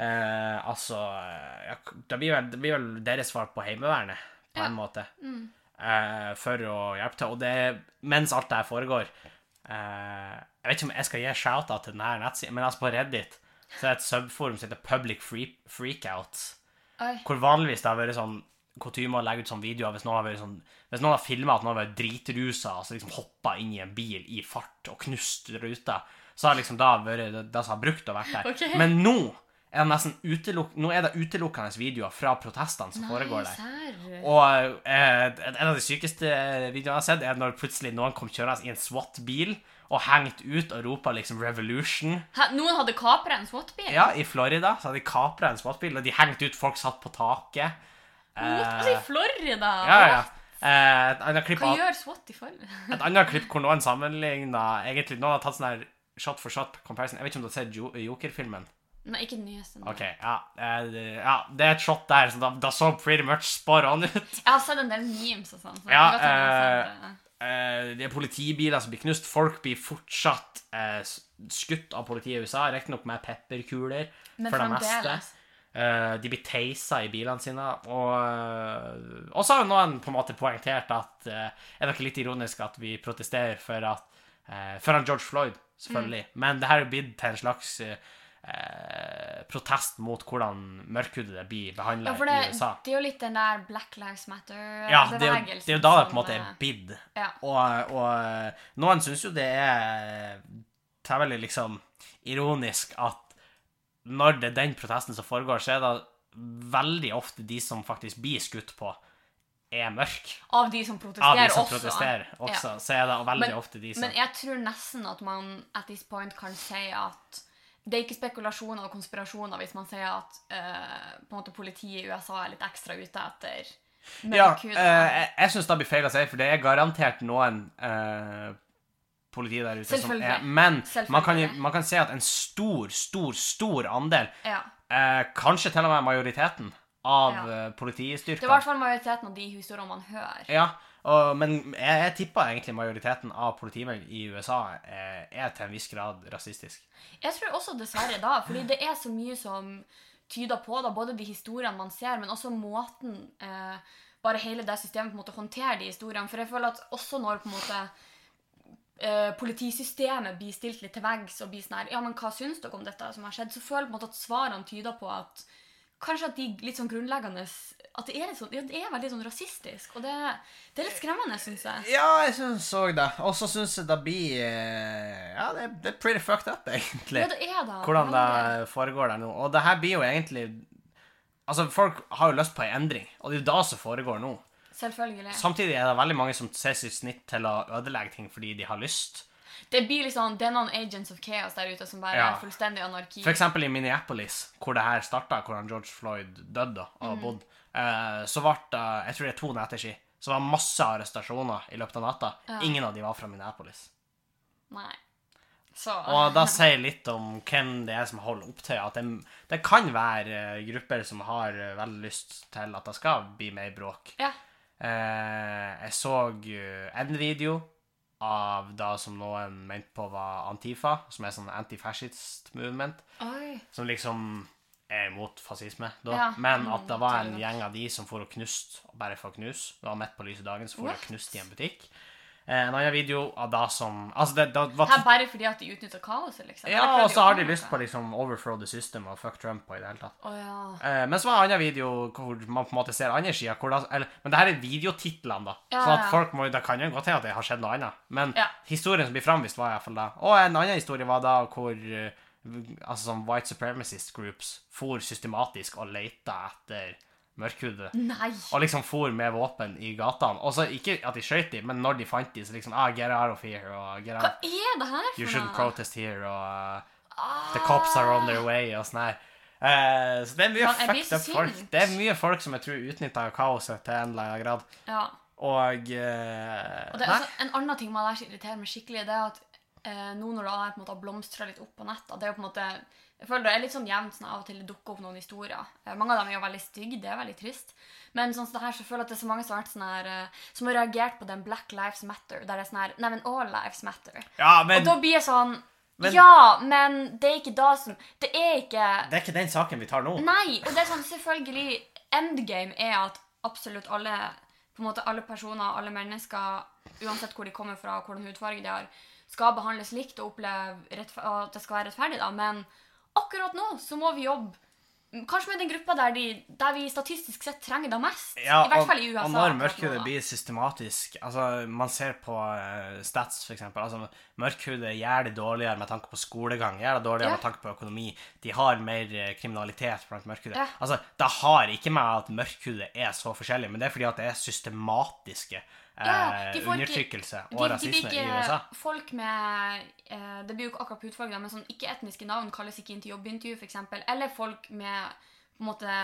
Speaker 1: Eh, altså ja, det, blir vel, det blir vel deres svar på Heimevernet, på en måte.
Speaker 2: Mm.
Speaker 1: Eh, for å hjelpe til. Og det mens alt det her foregår eh, Jeg vet ikke om jeg skal gi shout-out til denne nettsiden, men altså på Reddit så er det et subforum som heter Public Free Freakouts.
Speaker 2: Oi.
Speaker 1: Hvor vanligvis det har vært sånn kutyme å legge ut sånne videoer hvis noen har sånn Hvis noen har filma at noen har vært dritrusa og så liksom hoppa inn i en bil i fart og knust ruta, så har liksom da vært det, som har brukt å vært der.
Speaker 2: Okay.
Speaker 1: Men nå er Nå er det utelukkende videoer fra protestene som foregår der.
Speaker 2: Sær.
Speaker 1: Og eh, en av de sykeste videoene jeg har sett, er når plutselig noen kom kjørende i en SWAT-bil og hengt ut og ropa liksom 'revolution'.
Speaker 2: Hæ, Noen hadde kapra en SWAT-bil?
Speaker 1: Ja, i Florida så hadde de kapra en SWAT-bil, og de hengte ut folk satt på taket.
Speaker 2: What? I Florida?
Speaker 1: Ja, ja. Eh,
Speaker 2: Hva gjør SWAT i Florida?
Speaker 1: et annet klipp hvor noen sammenligna Egentlig noen har tatt sånn her shot for shot comparison. Jeg vet ikke om du har sett Jo- Joker-filmen?
Speaker 2: Nei, ikke den nyeste.
Speaker 1: OK, ja. eh, ja. Det er et shot der, så da, da så pretty much spot on ut.
Speaker 2: Jeg har sett en del memes og sånn. Så
Speaker 1: Ja,
Speaker 2: det.
Speaker 1: Eh, det er politibiler som blir knust. Folk blir fortsatt eh, skutt av politiet i USA, riktignok med pepperkuler
Speaker 2: Men
Speaker 1: for det meste. Eh, de blir teisa i bilene sine. Og, eh, og så har jo noen på en måte poengtert at eh, Er det ikke litt ironisk at vi protesterer for at eh, For han George Floyd, selvfølgelig.
Speaker 2: Mm.
Speaker 1: Men det her er blitt til en slags eh, eh, protest mot hvordan mørkhudede blir behandla
Speaker 2: Ja,
Speaker 1: i
Speaker 2: det,
Speaker 1: USA.
Speaker 2: det er jo litt den der Black Lives Matter-bevegelsen.
Speaker 1: det er, jo, det er jo da det på en måte er bidd.
Speaker 2: eh, Ja.
Speaker 1: Og, og noen syns jo det er Det er veldig liksom ironisk at når det er den protesten som foregår, så er det veldig ofte de som faktisk blir skutt på, er mørk.
Speaker 2: Av de som protesterer
Speaker 1: de som
Speaker 2: også.
Speaker 1: protesterer også,
Speaker 2: Ja.
Speaker 1: så er det veldig
Speaker 2: Men-
Speaker 1: ofte de som
Speaker 2: Men jeg tror nesten at man at this point kan si at det er ikke spekulasjoner og konspirasjoner hvis man sier at uh, på en måte politiet i USA er litt ekstra ute etter
Speaker 1: Ja,
Speaker 2: mørkhudede.
Speaker 1: eh, jeg, jeg syns det blir feil å si, for det er garantert noen uh, politi der ute som er Men man kan, man kan si at en stor, stor, stor andel,
Speaker 2: ja.
Speaker 1: kanskje til og med majoriteten, av
Speaker 2: Ja.
Speaker 1: eh,
Speaker 2: Det er i hvert fall majoriteten av de historiene man hører.
Speaker 1: Ja, og, men jeg, jeg tipper egentlig majoriteten av politimenn i USA er, er til en viss grad rasistisk.
Speaker 2: Jeg tror også dessverre da, fordi det er så mye som tyder på da, både de historiene man ser, men også måten eh, bare hele det systemet på en måte håndterer de historiene. For jeg føler at også når på en måte eh, politisystemet blir stilt litt til veggs og blir sånn her Ja, men hva syns dere om dette som har skjedd? Så føler jeg på en måte at svarene tyder på at Kanskje at de litt sånn grunnleggende At det er, litt sånn, ja, det er veldig sånn rasistisk. Og det, det er litt skremmende, syns jeg.
Speaker 1: Ja, jeg syns òg det. Og så syns jeg det blir eh, Ja, det, er- det er pretty fucked up, egentlig.
Speaker 2: Ja, det er da.
Speaker 1: Hvordan det foregår der nå. Og det her blir jo egentlig Altså, folk har jo lyst på en endring, og det er jo det som foregår nå.
Speaker 2: Selvfølgelig.
Speaker 1: Samtidig er det veldig mange som ser sitt snitt til å ødelegge ting fordi de har lyst.
Speaker 2: Det blir liksom, det er noen agents of chaos der ute som bare
Speaker 1: Ja.
Speaker 2: er fullstendig anarki.
Speaker 1: For eksempel i Minneapolis, hvor det her starta, hvor han George Floyd døde og bodde, eh, så ble det Jeg tror det er to netter siden. Så var det masse arrestasjoner i løpet av natta.
Speaker 2: Ja.
Speaker 1: Ingen av de var fra Minneapolis.
Speaker 2: Nei. Så
Speaker 1: Og da sier litt om hvem det er som holder opptøyer. At det, det kan være eh, grupper som har eh, veldig lyst til at det skal bli mer bråk.
Speaker 2: Ja.
Speaker 1: Eh, jeg så eh, en video av det som noen mente på var Antifa, som er sånn anti-fascist movement.
Speaker 2: Oi.
Speaker 1: Som liksom er imot fascisme, da.
Speaker 2: Ja,
Speaker 1: Men
Speaker 2: mm,
Speaker 1: at det var en
Speaker 2: er
Speaker 1: gjeng av de som for å knust, bare for å knuse. Det var midt på lyse dagen, så for å
Speaker 2: knuste
Speaker 1: knust i en butikk. Eh, en annen video av det som Altså, det, det var
Speaker 2: Her bare fordi at de utnytter kaoset, liksom?
Speaker 1: Ja, og så har de lyst på liksom overthrow the system og fuck Trump og i det hele tatt.
Speaker 2: Å ja.
Speaker 1: Eh, men så var det en annen video hvor man på en måte ser andre sida. det- Men det her er videotitlene, da.
Speaker 2: Ja,
Speaker 1: så at folk må, Det kan jo godt hende at det har skjedd noe annet. Men
Speaker 2: Ja.
Speaker 1: historien som blir framvist, var iallfall det. Og en annen historie var da hvor eh, altså sånn white supremacist groups for systematisk og leita etter mørkhudede.
Speaker 2: Nei!
Speaker 1: Og liksom for med våpen i gatene. Og så ikke at de skøyt dem, men når de fant dem, så liksom ah, Get out of here, og
Speaker 2: Hva er det her for
Speaker 1: You shouldn't protest here, og
Speaker 2: Ah,
Speaker 1: The cops are on their way og sånn her. Eh, så det er mye
Speaker 2: ja,
Speaker 1: fucked up folk. Det er mye folk som jeg tror utnytter kaoset til en eller annen grad.
Speaker 2: Ja.
Speaker 1: Og, eh,
Speaker 2: Og det også en annen ting man irriterer meg skikkelig, det er at eh, nå når det har blomstra litt opp på nettet Det er jo på en måte Jeg føler det er litt sånn jevnt sånn av og til det dukker opp noen historier. Eh, mange av dem er jo veldig stygge, det er veldig trist. Men sånn som det her, så føler jeg at det er så mange som har vært sånn her eh, Som har reagert på den Black Lives Matter, der det er sånn her Nei, men all lives matter.
Speaker 1: Ja, men
Speaker 2: og da blir jeg sånn
Speaker 1: Men-
Speaker 2: Ja, men det er ikke da som Det er ikke
Speaker 1: det er ikke den saken vi tar nå.
Speaker 2: Nei, og det er sånn selvfølgelig Endgame er at absolutt alle på en måte alle personer, alle mennesker, uansett hvor de kommer fra, og hvordan hudfarge de har, skal behandles likt og oppleve at det skal være rettferdig. da, Men akkurat nå så må vi jobbe Kanskje med den gruppa der, de, der vi statistisk sett trenger det mest.
Speaker 1: Ja,
Speaker 2: I hvert
Speaker 1: og-
Speaker 2: fall i USA.
Speaker 1: Og når mørkhudet blir systematisk Altså, man ser på eh, stats, eksempel. Altså, mørkhudet gjør det dårligere med tanke på skolegang, gjør det dårligere
Speaker 2: Ja.
Speaker 1: med tanke på økonomi. De har mer eh, kriminalitet blant mørkhudet.
Speaker 2: Ja.
Speaker 1: Altså, det har ikke med at mørkhudet er så forskjellig, men det er fordi at det er systematiske
Speaker 2: Ja, de får
Speaker 1: undertrykkelse
Speaker 2: De,
Speaker 1: og
Speaker 2: de
Speaker 1: rasisme
Speaker 2: blir
Speaker 1: i USA.
Speaker 2: folk med eh, Det blir jo ikke akkurat hudfarge, men sånn ikke-etniske navn kalles ikke inn til jobbintervju, f.eks. Eller folk med på en måte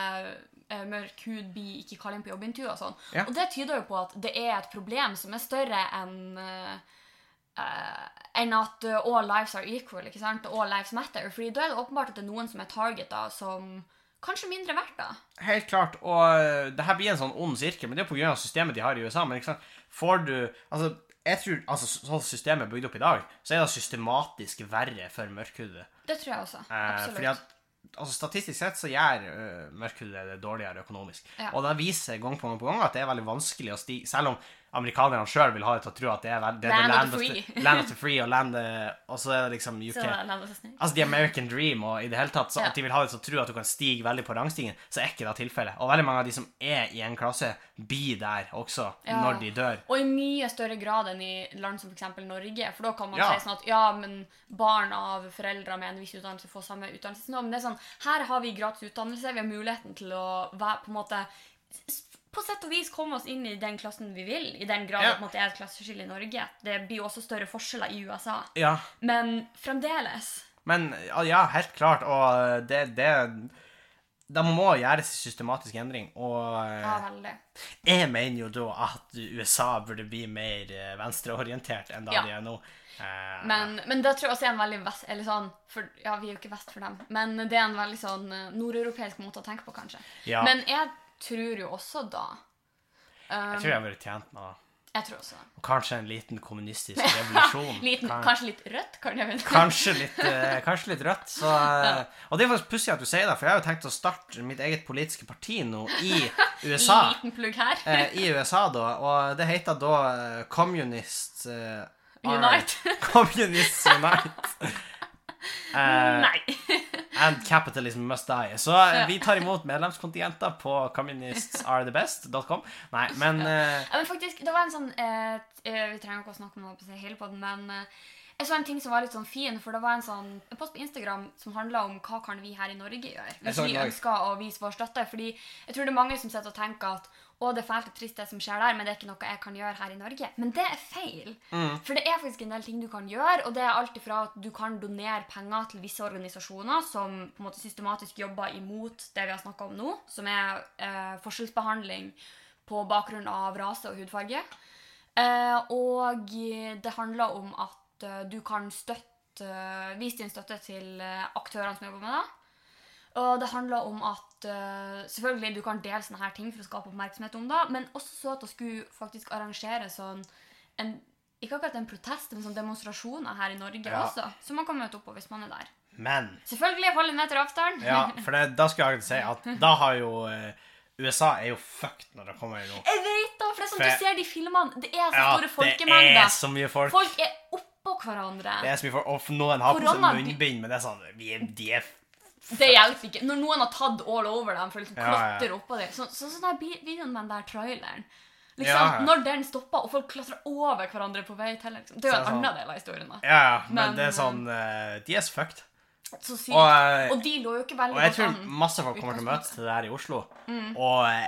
Speaker 2: eh, mørk hud blir ikke kalt inn på jobbintervju og sånn.
Speaker 1: Ja.
Speaker 2: Og det tyder jo på at det er et problem som er større enn eh, eh, enn at eh, all lives are equal, ikke sant? All lives matter. Fordi da er det åpenbart at det er noen som er targeta som kanskje mindre verdt, da.
Speaker 1: Helt klart. Og uh, det her blir en sånn ond sirkel, men det er pga. systemet de har i USA. Men ikke sant? får du Altså, jeg tror, altså sånn systemet er bygd opp i dag, så er det systematisk verre for mørkhudede.
Speaker 2: Det tror jeg også.
Speaker 1: Eh,
Speaker 2: Absolutt.
Speaker 1: fordi at altså Statistisk sett så gjør uh, mørkhudede det dårligere økonomisk.
Speaker 2: Ja.
Speaker 1: Og det viser gang på gang på gang at det er veldig vanskelig å stige Selv om amerikanerne sjøl vil ha det til å tro at det er, det
Speaker 2: Land
Speaker 1: the
Speaker 2: of the
Speaker 1: land of the free, og, land, eh, og så er det liksom UK. Altså The American Dream og i det hele tatt, så
Speaker 2: Ja.
Speaker 1: at de vil ha det til å tro at du kan stige veldig på rangstigen, så er ikke det tilfellet. Og veldig mange av de som er i en klasse, blir der også
Speaker 2: Ja.
Speaker 1: når de dør.
Speaker 2: Og i mye større grad enn i land som f.eks. Norge. For da kan man
Speaker 1: Ja.
Speaker 2: si sånn at ja, men barn av foreldre med en viss utdannelse får samme utdannelsesnivå. Men det er sånn, her har vi gratis utdannelse, vi har muligheten til å være på en måte på sett og vis komme oss inn i den klassen vi vil, i den grad
Speaker 1: Ja.
Speaker 2: det en måte er et klasseskille i Norge. Det blir jo også større forskjeller i USA.
Speaker 1: Ja,
Speaker 2: Men fremdeles
Speaker 1: men ja, helt klart. Og det, det Det må gjøres systematisk endring. Og eh,
Speaker 2: Ja, veldig.
Speaker 1: jeg mener jo da at USA burde bli mer eh, venstreorientert enn da
Speaker 2: Ja.
Speaker 1: de er nå. Eh,
Speaker 2: Men, men det tror jeg også er en veldig vest... Eller sånn, for ja, vi er jo ikke vest for dem. Men det er en veldig sånn eh, nordeuropeisk måte å tenke på, kanskje.
Speaker 1: ja,
Speaker 2: Men jeg tror jo også da um,
Speaker 1: jeg tror jeg hadde vært tjent med det.
Speaker 2: Jeg tror også det.
Speaker 1: Og Kanskje en liten kommunistisk revolusjon.
Speaker 2: Liten,
Speaker 1: Kan-
Speaker 2: Kanskje litt rødt, kan jeg.
Speaker 1: Kanskje litt, eh, kanskje litt rødt. Så, eh, Og det er faktisk pussig at du sier det, for jeg har jo tenkt å starte mitt eget politiske parti nå i USA.
Speaker 2: Liten plugg her.
Speaker 1: eh, I USA, da. Og det heter da eh, Communist eh,
Speaker 2: Unite.
Speaker 1: Communist Unite. Eh,
Speaker 2: Nei.
Speaker 1: And capitalism must die. Så eh, vi tar imot medlemskontingenter på communistsarethebest.com. Nei, men ja.
Speaker 2: Ja, men faktisk, det var en sånn eh, eh, Vi trenger ikke å snakke om det på hele på den, men eh, jeg så en ting som var litt sånn fin, for det var en sånn en post på Instagram som handla om hva kan vi her i Norge gjøre hvis vi ønsker å vise vår støtte. Fordi jeg tror det er mange som sitter og tenker at å, det er fælt og trist det som skjer der, men det er ikke noe jeg kan gjøre her i Norge. Men det er feil. For det er faktisk en del ting du kan gjøre, og det er alt ifra at du kan donere penger til visse organisasjoner som på en måte systematisk jobber imot det vi har snakka om nå, som er eh, forskjellsbehandling på bakgrunn av rase og hudfarge. Eh, og det handler om at eh, du kan støtte, vise din støtte til eh, aktørene som jobber med det. Og det handler om at uh, selvfølgelig du kan dele sånne her ting for å skape oppmerksomhet om det, men også så at det skulle faktisk arrangere sånn en, ikke akkurat en protest, men sånn demonstrasjoner her i Norge
Speaker 1: Ja.
Speaker 2: også, som man kan møte opp på hvis man er der.
Speaker 1: Men
Speaker 2: Selvfølgelig holde en meter avstand.
Speaker 1: Ja, for det, da skulle jeg si at da har jo uh, USA er jo fucked når det kommer nå.
Speaker 2: Jeg vet da, for det er sånn
Speaker 1: For-
Speaker 2: du ser de filmene, det er så
Speaker 1: Ja,
Speaker 2: store
Speaker 1: det er så mye folk.
Speaker 2: Folk er oppå hverandre.
Speaker 1: Det er så mye folk, Og noen har på seg munnbind, men det er sånn vi er, De er
Speaker 2: Det hjelper ikke. Når noen har tatt all over dem for å liksom
Speaker 1: Ja, ja.
Speaker 2: klatre oppå dem. Så, så, sånn der videoen med den der traileren. Liksom,
Speaker 1: Ja.
Speaker 2: Når den stopper, og folk klatrer over hverandre på vei til liksom. Det er jo en
Speaker 1: sånn-
Speaker 2: annen del av historien. da.
Speaker 1: Ja, men,
Speaker 2: Men,
Speaker 1: det er sånn uh, De er så fucked.
Speaker 2: Så sykt.
Speaker 1: Og,
Speaker 2: Og,
Speaker 1: eh,
Speaker 2: de lå jo ikke veldig
Speaker 1: og jeg tror
Speaker 2: an.
Speaker 1: masse folk kommer til å møtes til det her i Oslo. Og uh,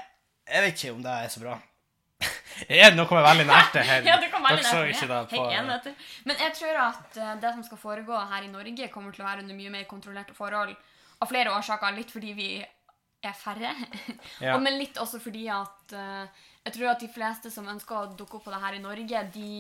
Speaker 1: jeg vet ikke om det er så bra. Nå kommer jeg veldig nært det her.
Speaker 2: Ja, du kan veldig
Speaker 1: nært så
Speaker 2: det.
Speaker 1: på.
Speaker 2: Men jeg tror at det som skal foregå her i Norge, kommer til å være under mye mer kontrollerte forhold. Av flere årsaker. Litt fordi vi er færre.
Speaker 1: Ja.
Speaker 2: Og men litt også fordi at uh, jeg tror at de fleste som ønsker å dukke opp på det her i Norge, de,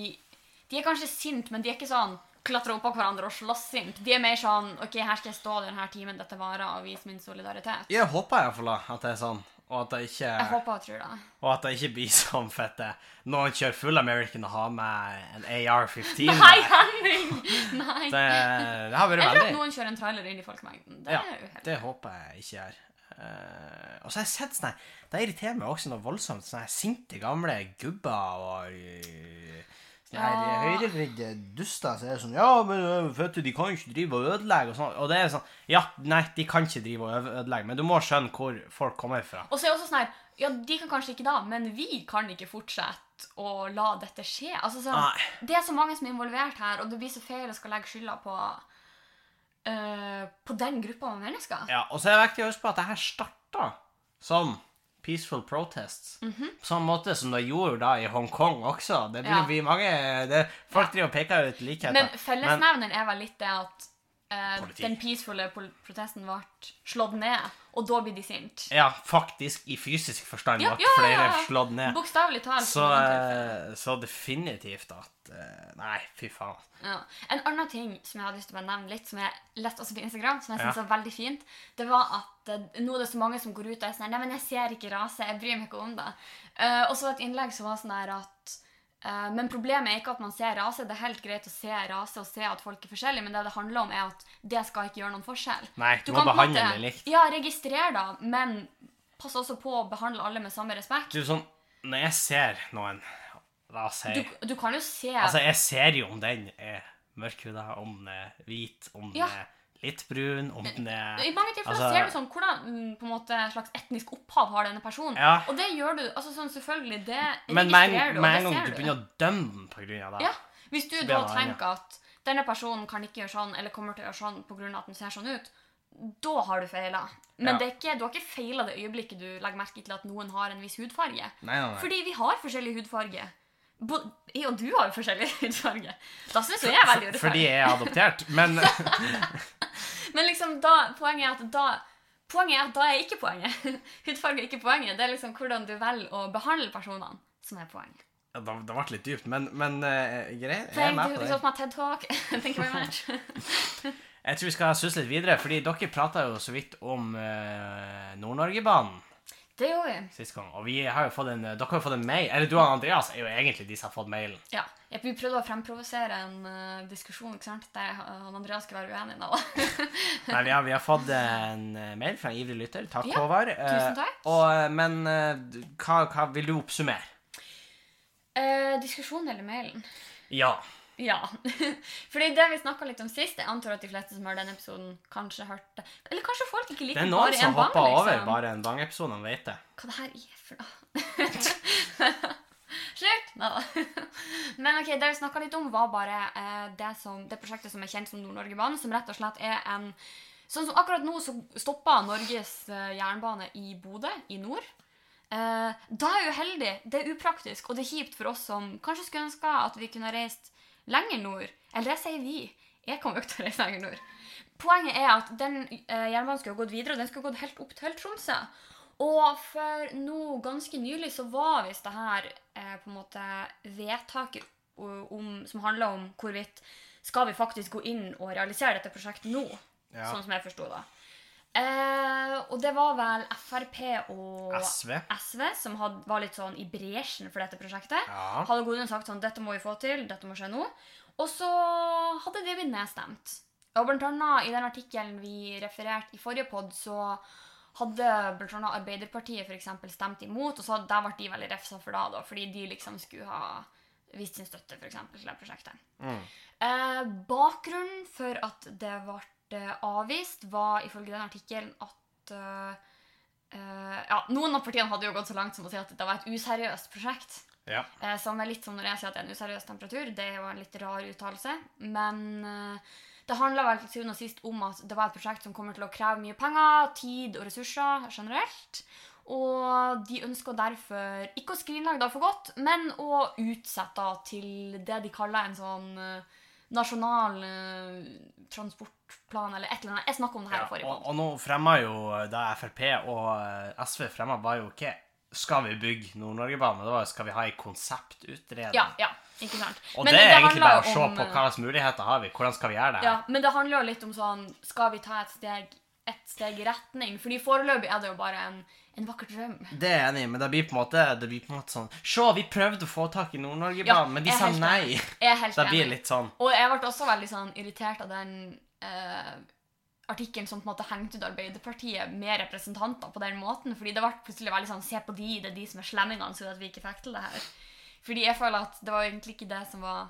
Speaker 2: de er kanskje sint, men de er ikke sånn klatre oppå hverandre og slåss sint. De er mer sånn OK, her skal jeg stå denne timen dette varer, og vise min solidaritet.
Speaker 1: Jeg håper iallfall at det er sånn, og at det ikke
Speaker 2: Jeg håper og tror det.
Speaker 1: Og at det ikke blir sånn fette Noen kjører full American og har med en AR-15.
Speaker 2: Nei, Henning! Nei.
Speaker 1: Det, det har vært veldig
Speaker 2: Eller at noen kjører en trailer inn i folkemengden. Det
Speaker 1: Ja,
Speaker 2: er uheldig.
Speaker 1: det håper jeg ikke gjør. Uh, og så har jeg sett sånn her Det irriterer meg også noe voldsomt. Sånne sinte gamle gubber og eh, sånne her
Speaker 2: Ja.
Speaker 1: høyrevridde duster, så er det sånn Ja, men øh, vet du, de kan jo ikke drive og ødelegge og sånn. Og det er sånn Ja, nei, de kan ikke drive og ødelegge, men du må skjønne hvor folk kommer fra.
Speaker 2: Og så er det også sånn her Ja, de kan kanskje ikke da, men vi kan ikke fortsette å la dette skje. Altså sånn,
Speaker 1: Nei.
Speaker 2: Det er så mange som er involvert her, og det blir så feil å skal legge skylda på eh, på den gruppa med mennesker.
Speaker 1: Ja, og så er det viktig å huske på at det her starta som peaceful protests.
Speaker 2: Mhm.
Speaker 1: På samme måte som de gjorde da i Hongkong også. Det blir
Speaker 2: Ja.
Speaker 1: mange det, Folk driver og peker ut likheter.
Speaker 2: Men fellesnevneren er vel litt det at eh, den peacefule protesten ble slått ned, og da blir de sinte.
Speaker 1: Ja, faktisk, i fysisk forstand
Speaker 2: Ja, ja,
Speaker 1: flere
Speaker 2: ja.
Speaker 1: slått ned.
Speaker 2: Bokstavelig talt.
Speaker 1: Så, eh, så definitivt at eh, Nei, fy faen.
Speaker 2: Ja. En annen ting som jeg hadde lyst til å nevne litt, som jeg leste også på Instagram, som jeg
Speaker 1: Ja.
Speaker 2: synes var veldig fint, det var at eh, nå er det så mange som går ut og er sånn Nei, men jeg ser ikke rase. Jeg bryr meg ikke om det. Eh, og så et innlegg som var sånn her at Men problemet er ikke at man ser rase. Det er helt greit å se rase og se at folk er forskjellige, men det det handler om, er at det skal ikke gjøre noen forskjell.
Speaker 1: Nei, du, må behandle det likt.
Speaker 2: Ja, registrer da, men pass også på å behandle alle med samme respekt.
Speaker 1: Du, sånn, når jeg ser noen rase
Speaker 2: Du, du kan jo se
Speaker 1: Altså, jeg ser jo om den er mørkhuda, om den er hvit, om den
Speaker 2: Ja.
Speaker 1: er litt brun, om den er
Speaker 2: I mange tilfeller
Speaker 1: Altså-
Speaker 2: ser du sånn hvordan mm, på en måte, slags etnisk opphav har denne personen.
Speaker 1: Ja.
Speaker 2: Og det gjør du altså sånn selvfølgelig, det
Speaker 1: Men
Speaker 2: registrerer du, Men
Speaker 1: med en gang du begynner å dømme den av det
Speaker 2: Ja, Hvis du da tenker at denne personen kan ikke gjøre sånn, eller kommer til å gjøre sånn pga. at den ser sånn ut, da har du feila. Men
Speaker 1: Ja.
Speaker 2: det ikke, du har ikke feila det øyeblikket du legger merke til at noen har en viss hudfarge.
Speaker 1: Nei, nei, nei.
Speaker 2: Fordi vi har forskjellig hudfarge. Bo jeg og du har jo forskjellig hudfarge. Da syns jeg er veldig urettferdig.
Speaker 1: Fordi jeg er adoptert. Men
Speaker 2: Men liksom da, poenget er at da Poenget er at da er ikke poenget. Hudfarge er ikke poenget. Det er liksom hvordan du velger å behandle personene, som er poenget.
Speaker 1: ja, det, det ble litt dypt. Men, men uh, greit, jeg er med
Speaker 2: du,
Speaker 1: på
Speaker 2: du
Speaker 1: det.
Speaker 2: så på meg TED Talk. Thank you very much.
Speaker 1: Jeg tror vi skal susse litt videre, fordi dere prata jo så vidt om uh, Nord-Norge-banen
Speaker 2: Det gjorde vi.
Speaker 1: sist gang. Og vi har jo fått en, dere har jo fått en mail. Eller du og Andreas er jo egentlig de som har fått mailen.
Speaker 2: Ja. Vi prøvde å fremprovosere en uh, diskusjon ikke sant? der han Andreas skulle være uenig. nå.
Speaker 1: Nei, vi har, vi har fått en eh, mail fra en ivrig lytter. Takk,
Speaker 2: Ja,
Speaker 1: Håvard. Eh,
Speaker 2: tusen takk.
Speaker 1: Og, eh, men uh, hva, hva vil du oppsummere?
Speaker 2: Eh, diskusjon eller mailen?
Speaker 1: Ja.
Speaker 2: Ja. Fordi det vi snakka litt om sist, jeg antar at de fleste som hører den episoden, kanskje hørte Eller kanskje folk ikke liker Bare en bang.
Speaker 1: Det er noen som
Speaker 2: en bang,
Speaker 1: hopper over
Speaker 2: liksom.
Speaker 1: bare en Bang-episode, han vet det.
Speaker 2: Hva det her er for noe? Slutt! Neida. Men ok, det vi snakka litt om, var bare eh, det, som, det prosjektet som er kjent som Nord-Norge-banen, som rett og slett er en Sånn som akkurat nå så stoppa Norges eh, jernbane i Bodø, i nord. Eh, da er jeg uheldig. Det er upraktisk, og det er kjipt for oss som kanskje skulle ønska at vi kunne reist lenger nord. Eller det sier vi. Jeg kommer jo ikke til å reise lenger nord. Poenget er at den eh, jernbanen skulle ha gått videre, og den skulle gått helt opp til Tromsø. Og for nå ganske nylig så var visst det her eh, på en måte vedtaket om, som handla om hvorvidt skal vi faktisk gå inn og realisere dette prosjektet nå,
Speaker 1: Ja.
Speaker 2: sånn som jeg forsto det. Eh, og det var vel Frp og
Speaker 1: SV.
Speaker 2: SV som had, var litt sånn i bresjen for dette prosjektet.
Speaker 1: Ja.
Speaker 2: Hadde Godin sagt sånn dette må vi få til, dette må skje nå. Og så hadde det blitt nedstemt. Og blant annet i den artikkelen vi refererte i forrige pod, så hadde blant annet Arbeiderpartiet for eksempel stemt imot, og så der ble de veldig refsa for det, da, fordi de liksom skulle ha vist sin støtte for eksempel, til det prosjektet.
Speaker 1: Mm.
Speaker 2: Eh, bakgrunnen for at det ble avvist, var ifølge den artikkelen at uh, eh, ja, Noen av partiene hadde jo gått så langt som å si at det var et useriøst prosjekt.
Speaker 1: Ja.
Speaker 2: Uh, som er litt som når jeg sier at det er en useriøs temperatur. Det jo en litt rar uttalelse. Men uh, det handla vel til syvende og sist om at det var et prosjekt som kommer til å kreve mye penger, tid og ressurser generelt. Og de ønsker derfor ikke å skrinlegge det for godt, men å utsette til det de kaller en sånn eh, nasjonal eh, transportplan eller et eller annet. Jeg snakka om det her i forrige
Speaker 1: og, og nå fremma jo da Frp og eh, SV fremma, var jo ikke skal vi bygge Nord-Norge-banen, det var jo skal vi ha ei konseptutredning.
Speaker 2: Ja, ja, ikke sant.
Speaker 1: Og
Speaker 2: Men
Speaker 1: det er egentlig bare å se
Speaker 2: om,
Speaker 1: på hva slags muligheter har vi, hvordan skal vi gjøre det.
Speaker 2: Ja, men det handler jo litt om sånn Skal vi ta et steg, et steg i retning? Fordi foreløpig er det jo bare en, en vakker drøm.
Speaker 1: Det er jeg enig i, men det blir på en måte, det blir på en måte sånn Se, vi prøvde å få tak i Nord-Norge-banen,
Speaker 2: Ja,
Speaker 1: men de sa nei.
Speaker 2: Jeg er helt
Speaker 1: Det blir litt sånn
Speaker 2: Og jeg ble også veldig sånn irritert av den eh, artikkelen som på en måte hengte ut Arbeiderpartiet med representanter på den måten. Fordi det ble plutselig veldig sånn Se på de, det er de som er slemmingene, så at vi ikke fikk til det her. Fordi jeg føler at det var egentlig ikke det som var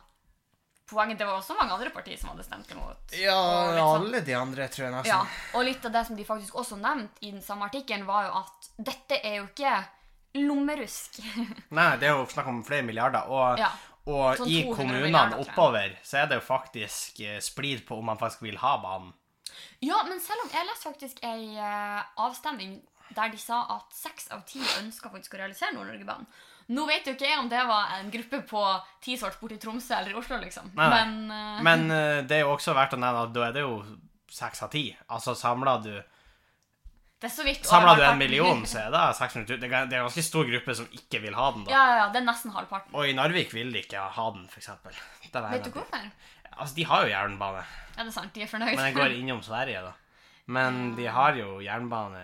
Speaker 2: poenget. Det var også mange andre partier som hadde stemt imot.
Speaker 1: Ja,
Speaker 2: liksom,
Speaker 1: alle de andre, tror jeg nesten.
Speaker 2: Ja, og litt av det som de faktisk også nevnte i den samme artikkelen, var jo at dette er jo ikke lommerusk.
Speaker 1: Nei, det er jo snakk om flere milliarder. Og,
Speaker 2: Ja,
Speaker 1: og
Speaker 2: sånn
Speaker 1: i kommunene oppover så er det jo faktisk eh, splid på om man faktisk vil ha banen.
Speaker 2: Ja, men selv om jeg leste faktisk ei eh, avstemning der de sa at seks av ti ønska faktisk å realisere Nord-Norge-banen. Nå vet jo ikke jeg om det var en gruppe på ti svart borti Tromsø eller Oslo, liksom.
Speaker 1: Nei, nei.
Speaker 2: Men, uh...
Speaker 1: Men uh, det er jo også verdt å nevne at da er det jo seks av ti. Altså samla du,
Speaker 2: det er så vidt
Speaker 1: samler du en million, så er det 600 000. Det er en ganske stor gruppe som ikke vil ha den, da.
Speaker 2: Ja, ja, det er nesten halvparten.
Speaker 1: Og i Narvik vil de ikke ha den. Er
Speaker 2: Vet du hvorfor?
Speaker 1: Altså, de har jo jernbane,
Speaker 2: Ja, det er sant, de er fornøyd.
Speaker 1: men den går innom Sverige, da. Men de har jo jernbane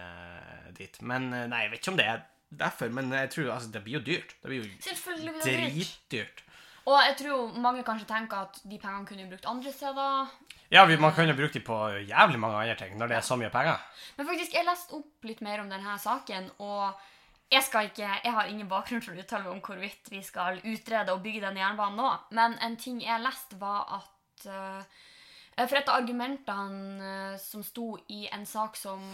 Speaker 1: dit. Men eh, nei, jeg vet ikke om det er derfor, men jeg tror altså, det blir jo dyrt. Det blir jo dritdyrt.
Speaker 2: Og jeg tror mange kanskje tenker at de pengene kunne brukt andre steder.
Speaker 1: Ja, vi, man kan jo bruke de på jævlig mange andre ting når det er så mye penger.
Speaker 2: Men faktisk, jeg leste opp litt mer om denne saken, og jeg ikke, jeg har ingen bakgrunn for å uttale meg om hvorvidt vi skal utrede og bygge denne jernbanen nå, men en ting jeg leste var at uh, For et av argumentene eh, som sto i en sak som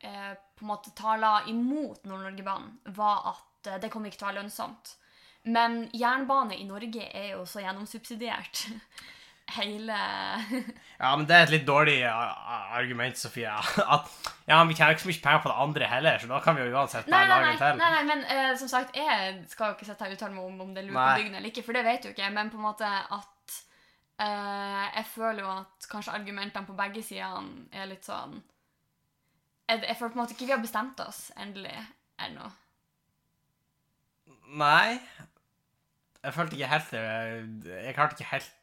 Speaker 2: eh, på en måte tala imot Nord-Norge-banen, var at eh, det kommer ikke til å være lønnsomt. Men jernbane i Norge er jo så gjennomsubsidiert. Hele
Speaker 1: Ja, men det er et litt dårlig argument, Sofie. At ja, vi tjener ikke så mye penger på det andre heller, så da kan vi jo uansett bare lage en til.
Speaker 2: nei, nei men eh, som sagt, jeg skal jo ikke sette her og uttale meg om om det er lurt eller ikke, for det vet jo ikke men på en måte at eh, Jeg føler jo at kanskje argumentene på begge sidene er litt sånn Jeg, jeg føler på en måte ikke vi har bestemt oss endelig ennå.
Speaker 1: Nei. Jeg følte ikke helt det. Jeg klarte ikke helt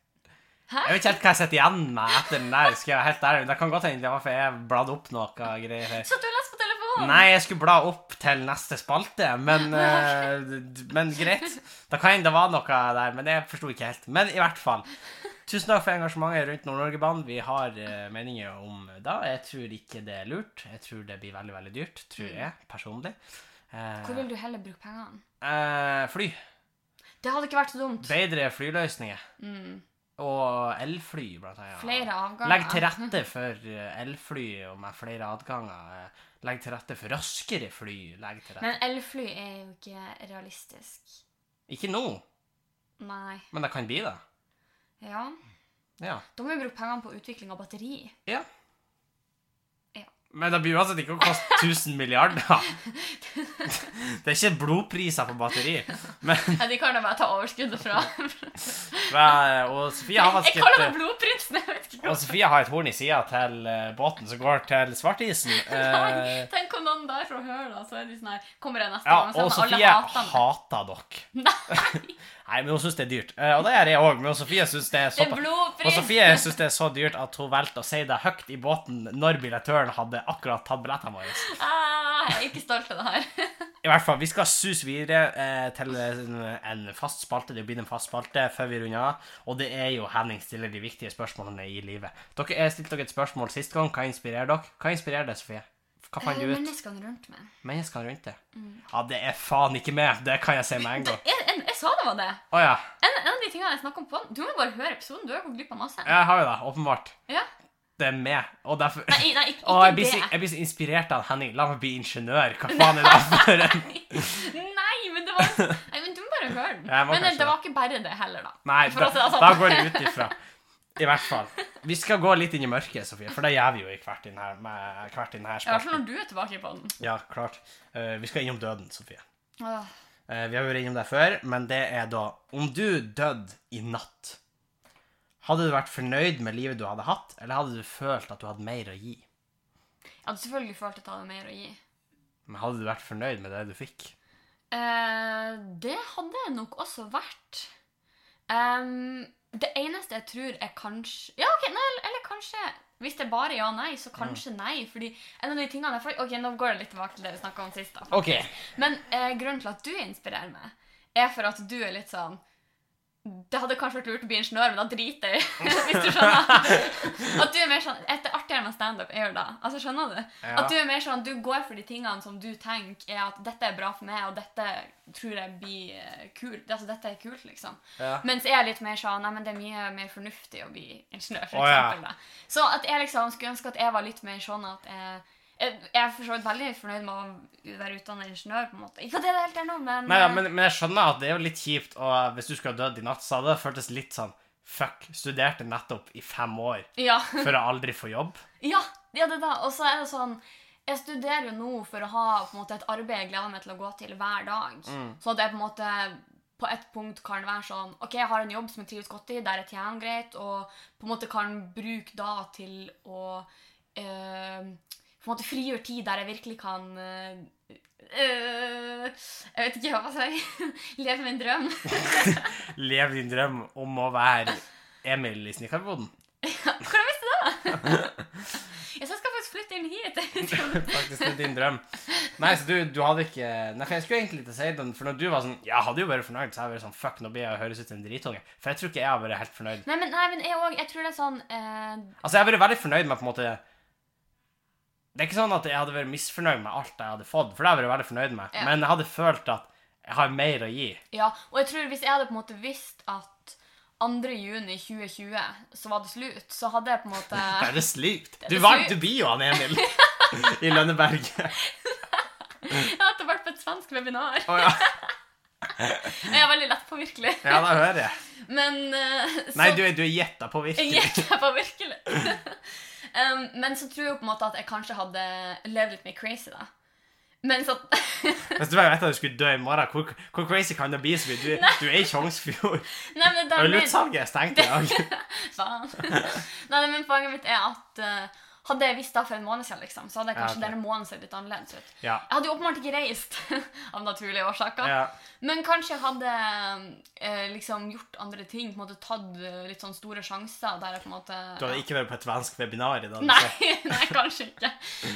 Speaker 2: Hæ?
Speaker 1: Jeg vet ikke helt hva jeg sitter igjen med etter den der. Skal jeg være helt ærlig. Det kan godt hende det var fordi jeg bladde opp noe greier.
Speaker 2: Så du har lest på telefonen?
Speaker 1: Nei, jeg skulle bla opp til neste spalte, men, eh, men greit. Da kan hende det var noe der, men jeg forsto ikke helt. Men i hvert fall. Tusen takk for engasjementet rundt Nord-Norge-banen. Vi har uh, meninger om det. Jeg tror ikke det er lurt. Jeg tror det blir veldig, veldig dyrt. Tror jeg, personlig. Uh,
Speaker 2: Hvor vil du heller bruke pengene?
Speaker 1: Uh, fly.
Speaker 2: Det hadde ikke vært så dumt.
Speaker 1: Bedre flyløsninger.
Speaker 2: Mm.
Speaker 1: Og elfly, blant annet.
Speaker 2: Flere avganger.
Speaker 1: Legg til rette for elfly og med flere adganger. Legg til rette for raskere fly. Legg til rette.
Speaker 2: Men elfly er jo ikke realistisk.
Speaker 1: Ikke nå,
Speaker 2: Nei.
Speaker 1: men det kan bli det.
Speaker 2: Ja.
Speaker 1: Ja.
Speaker 2: Da må vi bruke pengene på utvikling av batteri.
Speaker 1: ja.
Speaker 2: Ja.
Speaker 1: Men det blir uansett ikke å koste 1000 milliarder. Det er ikke blodpriser på batteri. Men,
Speaker 2: Ja, de kan da bare ta overskuddet fra
Speaker 1: og Sofie har
Speaker 2: Jeg
Speaker 1: faktisk
Speaker 2: kaller
Speaker 1: et,
Speaker 2: det blodprinsen! Jeg vet ikke
Speaker 1: og Sofie har et horn i sida til eh, båten som går til svartisen.
Speaker 2: Nei,
Speaker 1: Eh,
Speaker 2: Tenk om noen der får høre det, så er de sånn her Kommer jeg neste
Speaker 1: ja,
Speaker 2: gang?
Speaker 1: og Sofie
Speaker 2: meg.
Speaker 1: hater dere.
Speaker 2: Nei,
Speaker 1: Nei, men hun syns det er dyrt. Eh, Og det gjør jeg òg, men Sofie syns det er
Speaker 2: det er
Speaker 1: så dyrt at hun valgte å si det høyt i båten når billettøren hadde akkurat tatt billettene våre.
Speaker 2: Ah, jeg er ikke stolt av det her.
Speaker 1: I hvert fall, Vi skal suse videre eh, til en, en fast spalte. Det blir en fast spalte før vi runder av. Og det er jo Henning stiller de viktige spørsmålene i livet. Dere stilte dere et spørsmål sist gang. Hva inspirerer dere? Hva inspirerer det, Sofie? Hva fant du
Speaker 2: Eh,
Speaker 1: ut?
Speaker 2: Menneskene rundt meg.
Speaker 1: Menneskene rundt deg?
Speaker 2: Mm.
Speaker 1: Ja, det er faen ikke med. Det kan jeg si med en gang.
Speaker 2: Jeg, jeg, jeg sa det var det.
Speaker 1: Oh, ja.
Speaker 2: En, en av de tingene jeg snakker om på Du må bare høre episoden. Du har gått glipp av masse.
Speaker 1: Jeg har jo det, åpenbart.
Speaker 2: Ja.
Speaker 1: Det er med. Og derfor
Speaker 2: Nei, nei ikke,
Speaker 1: Å, jeg blir, så,
Speaker 2: det.
Speaker 1: jeg blir så inspirert av Henning. La meg bli ingeniør. Hva faen er det for en
Speaker 2: Nei, men det var Nei, men du må bare høre den. Men det, det var ikke bare det heller, da.
Speaker 1: Nei, da,
Speaker 2: det sånn.
Speaker 1: da går jeg ut ifra. I hvert fall. Vi skal gå litt inn i mørket, Sofie, for det gjør vi jo i hvert inn her. med hvert inn her
Speaker 2: I hvert fall når du er tilbake på den.
Speaker 1: Ja, klart. Uh, vi skal innom døden, Sofie.
Speaker 2: Åh.
Speaker 1: Uh, vi har vært innom det før, men det er da Om du døde i natt, hadde du vært fornøyd med livet du hadde hatt, eller hadde du følt at du hadde mer å gi?
Speaker 2: Jeg hadde selvfølgelig følt at jeg hadde mer å gi.
Speaker 1: Men hadde du vært fornøyd med det du fikk?
Speaker 2: Uh, det hadde jeg nok også vært. Ehm, det eneste jeg tror er kanskje Ja, ok, nei, eller kanskje Hvis det er bare ja nei, så kanskje nei. Fordi en av de tingene jeg, Ok, nå går det litt tilbake til det vi snakka om sist. da
Speaker 1: OK.
Speaker 2: Men eh, grunnen til at du inspirerer meg, er for at du er litt sånn det hadde kanskje vært lurt å bli ingeniør, men da driter jeg Hvis du skjønner? At du er mer sånn Et artigere med standup er jo da. Altså, skjønner du?
Speaker 1: Ja.
Speaker 2: At du er mer sånn Du går for de tingene som du tenker er at dette er bra for meg, og dette tror jeg blir eh, kult. Altså, dette er kult, liksom.
Speaker 1: Ja.
Speaker 2: Mens jeg er litt mer sånn Nei, men det er mye mer fornuftig å bli ingeniør, for
Speaker 1: oh, ja.
Speaker 2: eksempel. Så at jeg liksom skulle ønske at jeg var litt mer sånn at jeg jeg er for så vidt veldig fornøyd med å være utdannet ingeniør. på en måte. Ikke at det er det helt ennå, men,
Speaker 1: Nei, ja, men, men jeg skjønner at det er jo litt kjipt, og hvis du skulle ha dødd i natt, så hadde det føltes litt sånn Fuck, studerte nettopp i fem år
Speaker 2: ja.
Speaker 1: for å aldri få jobb.
Speaker 2: Ja, ja det er da. Og så er det sånn Jeg studerer jo nå for å ha på en måte, et arbeid jeg gleder meg til å gå til hver dag. Så at jeg på en måte på et punkt kan være sånn OK, jeg har en jobb som jeg trives godt i, der jeg tjener greit, og på en måte kan bruke da til å eh, på en måte frigjør tid der jeg virkelig kan eh, Jeg vet ikke hva jeg skal si. Leve min drøm.
Speaker 1: Lev din drøm om å være Emil i Snikkerboden.
Speaker 2: Hvordan visste du det? Jeg skal faktisk flytte inn hit.
Speaker 1: Faktisk, det er din drøm. Nei, så du, du hadde ikke Nei, for jeg skulle egentlig til å si den, for når du var sånn Jeg hadde jo vært fornøyd, så jeg vært sånn Fuck, nå blir jeg å høres ut som en dritunge. For jeg tror ikke jeg har vært helt fornøyd.
Speaker 2: Nei, men, nei, men jeg òg. Jeg tror det er sånn eh,
Speaker 1: Altså, jeg har vært veldig fornøyd med på en måte Det er ikke sånn at jeg hadde vært misfornøyd med alt jeg hadde fått, for det hadde jeg vært veldig fornøyd med.
Speaker 2: Ja.
Speaker 1: Men jeg hadde følt at jeg har mer å gi.
Speaker 2: Ja, og jeg tror hvis jeg hadde på en måte visst at 2. juni 2020 så var det slutt, så hadde jeg på en måte
Speaker 1: Det er det slutt. Du,
Speaker 2: vant
Speaker 1: var, du blir jo han Emil i Lønneberg.
Speaker 2: Jeg hadde vært på et svensk webinar.
Speaker 1: Oh, ja.
Speaker 2: Jeg er veldig lett påvirkelig.
Speaker 1: ja, da hører jeg.
Speaker 2: Men uh, så
Speaker 1: Nei, du, er- du er gjetta på
Speaker 2: Jeg
Speaker 1: virkelig.
Speaker 2: Um, men så tror jeg på en måte at jeg kanskje hadde levd litt mer crazy, da. Men så
Speaker 1: Hvis du vet at du skulle dø i morgen, hvor, hvor crazy kan det bli? så? Du, du er i Tjongsfjord.
Speaker 2: Det er
Speaker 1: stengt i dag.
Speaker 2: Faen. Nei, men poenget mitt er at eh, hadde jeg visst det for en måned siden, liksom, så hadde jeg
Speaker 1: Ja,
Speaker 2: kanskje denne måneden sett litt annerledes ut.
Speaker 1: Ja.
Speaker 2: Jeg hadde jo åpenbart ikke reist av naturlige årsaker.
Speaker 1: ja.
Speaker 2: Men kanskje jeg hadde eh, liksom gjort andre ting. på en måte Tatt eh, litt sånn store sjanser der jeg på en måte
Speaker 1: Du hadde ikke vært på et svensk webinar i dag?
Speaker 2: Nei, nei, kanskje ikke.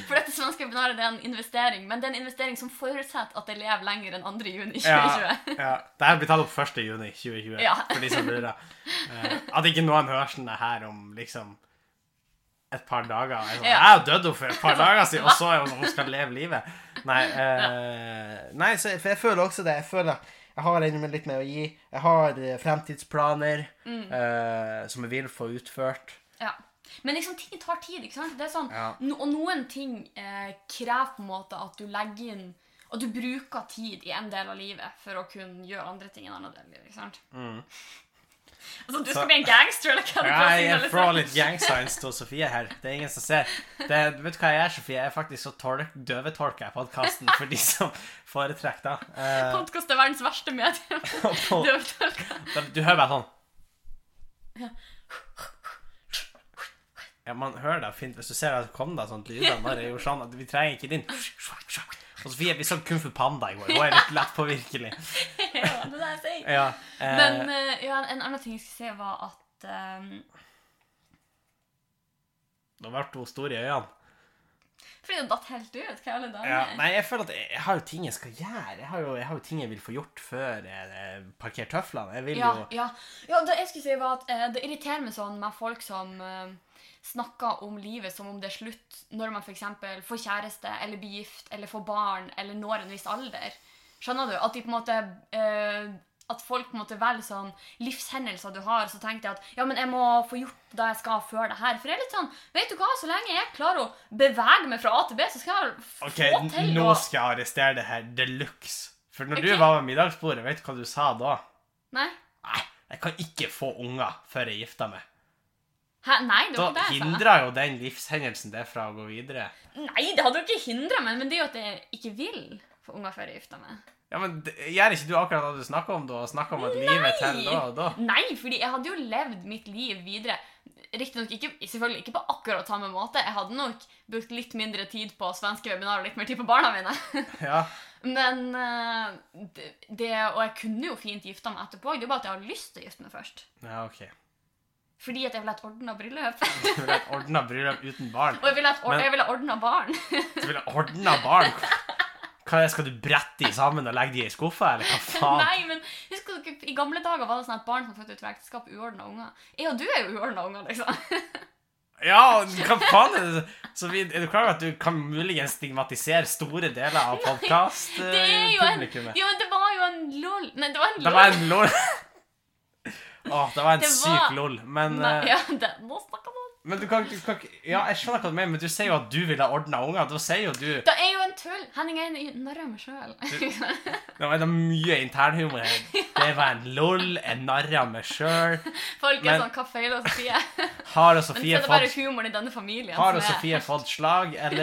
Speaker 2: For dette svenske webinaret det er en investering. Men det er en investering som forutsetter at jeg lever lenger enn 2. juni 2020.
Speaker 1: Ja. Det her blir tatt opp 1. juni 2020,
Speaker 2: Ja.
Speaker 1: for de som lurer. Eh, at ikke noen hører sånn her om liksom et par dager. Jeg, sånn,
Speaker 2: Ja.
Speaker 1: henne for et par dager siden, og så er hun hun skal leve livet. Nei, eh, nei så, for jeg føler også det. Jeg føler jeg har ennå litt mer å gi. Jeg har eh, fremtidsplaner
Speaker 2: Mm.
Speaker 1: eh, som jeg vil få utført.
Speaker 2: Ja. Men liksom, ting tar tid. ikke sant? Det sånn,
Speaker 1: Ja.
Speaker 2: no, Og noen ting eh, krever på en måte at du legger inn At du bruker tid i en del av livet for å kunne gjøre andre ting i en annen del av livet. ikke sant? Altså, du skal bli en gangster, eller hva å
Speaker 1: Jeg
Speaker 2: signalisere?
Speaker 1: får litt gang signs til Sofie her. Det er ingen som ser. Det, vet du hva jeg er, Sofie? Jeg er faktisk så tolk, døvetolker jeg podkasten for de som foretrekker det. Uh,
Speaker 2: Podkast er verdens verste medium.
Speaker 1: på-
Speaker 2: Du
Speaker 1: hører bare sånn Ja, man hører det fint hvis du ser at det kom da sånt lyder bare gjorde sånn at vi trenger ikke din Og Sofie, vi så Kung Fu Panda i går. Hun er litt lett påvirkelig.
Speaker 2: ja, det er det jeg sier.
Speaker 1: Ja, eh,
Speaker 2: Men eh, ja, en annen ting jeg skulle si, var at ehm,
Speaker 1: Nå ble hun stor i øynene.
Speaker 2: Fordi det datt helt ut. Hva i alle dager?
Speaker 1: Ja, nei, jeg føler at jeg, jeg har jo ting jeg skal gjøre. Jeg har jo, jeg har jo ting jeg vil få gjort før jeg, jeg parkerer tøflene. Jeg vil
Speaker 2: Ja,
Speaker 1: jo
Speaker 2: ja. ja det jeg skulle si var at eh, det irriterer meg sånn med folk som eh, snakker om livet som om det er slutt når man f.eks. får kjæreste, eller blir gift, eller får barn, eller når en viss alder. Skjønner du? At de på en måte eh, at folk på en måte velger sånn livshendelser du har, så tenkte jeg at ja, men jeg må få gjort det jeg skal før det her. For jeg er litt sånn Vet du hva, så lenge jeg klarer å bevege meg fra A til B, så skal jeg få okay, til
Speaker 1: nå skal jeg arrestere det her de luxe. For når
Speaker 2: okay.
Speaker 1: du var ved middagsbordet, vet du hva du sa da?
Speaker 2: Nei?
Speaker 1: Nei, jeg kan ikke få unger før jeg gifter meg.
Speaker 2: Hæ? Nei, det
Speaker 1: Da
Speaker 2: var ikke det jeg sa.
Speaker 1: Da hindrer jo den livshendelsen det fra å gå videre.
Speaker 2: Nei, det hadde jo ikke hindra meg, men det er jo at jeg ikke vil få unger før jeg gifta meg.
Speaker 1: Ja, men Gjør ikke du akkurat det du snakker om da? Snakker om at livet til da og da?
Speaker 2: Nei, fordi jeg hadde jo levd mitt liv videre. Riktignok ikke, selvfølgelig ikke på akkurat samme måte. Jeg hadde nok brukt litt mindre tid på svenske webinarer og litt mer tid på barna mine.
Speaker 1: Ja.
Speaker 2: Men eh, det, det Og jeg kunne jo fint gifta meg etterpå. Det er bare at jeg har lyst til å gifte meg først.
Speaker 1: ja, OK.
Speaker 2: Fordi at jeg ville ha et ordna bryllup.
Speaker 1: Du ville ha et ordna bryllup uten barn.
Speaker 2: og jeg ville ha, ordna barn.
Speaker 1: Du ville ha ordna barn. Hva det, Skal du brette de sammen og legge de i skuffa, eller hva faen?
Speaker 2: Nei, men husker dere I gamle dager var det sånn at barn som fødte ut fra ekteskap, uordna unger. Jeg og du er jo uordna unger, liksom.
Speaker 1: Ja, hva faen er det? Så vi, er du klar over at du kan muligens stigmatisere store deler av
Speaker 2: Det
Speaker 1: podkast-publikummet?
Speaker 2: Ja, men det var jo en lol. Nei, det var en
Speaker 1: Det
Speaker 2: lol.
Speaker 1: var en lol. Åh, det var en
Speaker 2: Det var-
Speaker 1: syk lol. Men,
Speaker 2: Nei,
Speaker 1: eh,
Speaker 2: ja, det, nå snakker man
Speaker 1: men du kan, du kan ikke Ja, jeg skjønner hva du mener, men du sier jo at du ville ha ordna unger. Da sier jo du
Speaker 2: Det er jo en tull. Henning er en narr av meg sjøl.
Speaker 1: Det var mye internhumor her. Det var en lol, en narr av meg sjøl.
Speaker 2: Folk
Speaker 1: Men-
Speaker 2: er sånn Hva feiler Sofie?
Speaker 1: Har og
Speaker 2: Men så er det bare humoren i denne familien
Speaker 1: Har
Speaker 2: som er
Speaker 1: Sofie fått slag, eller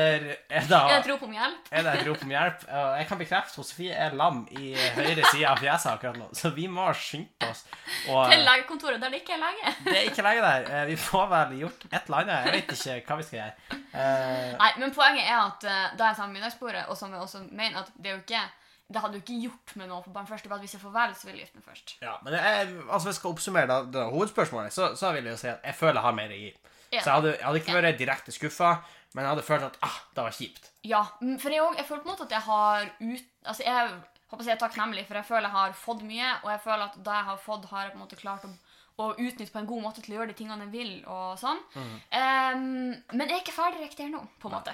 Speaker 1: er det
Speaker 2: Er det et rop om hjelp?
Speaker 1: Er det et rop om hjelp? Jeg kan bekrefte at Sofie er lam i høyre side av fjeset akkurat nå, så vi må skynde oss. Og
Speaker 2: Til legekontoret der det ikke er lege.
Speaker 1: det er ikke lege der. Eh, Vi får vel gjort et eller annet. Jeg vet ikke hva vi skal gjøre. Uh,
Speaker 2: Nei, men poenget er at uh, da jeg sa middagsbordet, og som jeg også mener at det er jo ikke det hadde jo ikke gjort meg noe på barn først. Det var at hvis jeg får velge, så vil jeg gifte meg først.
Speaker 1: ja, men er, altså, hvis jeg skal oppsummere da, det hovedspørsmålet, så, så vil jeg jo si at jeg føler jeg har mer å gi.
Speaker 2: Ja.
Speaker 1: Så jeg hadde, jeg hadde ikke vært direkte skuffa, men jeg hadde følt at ah, det var kjipt.
Speaker 2: Ja, for jeg, også, jeg føler på en måte at jeg har ut... Altså, jeg håper å si jeg er takknemlig, for jeg føler jeg har fått mye, og jeg føler at da jeg har fått, har jeg på en måte klart å, å utnytte på en god måte til å gjøre de tingene jeg vil, og sånn. Em, men jeg er ikke ferdig riktig nå, på en måte.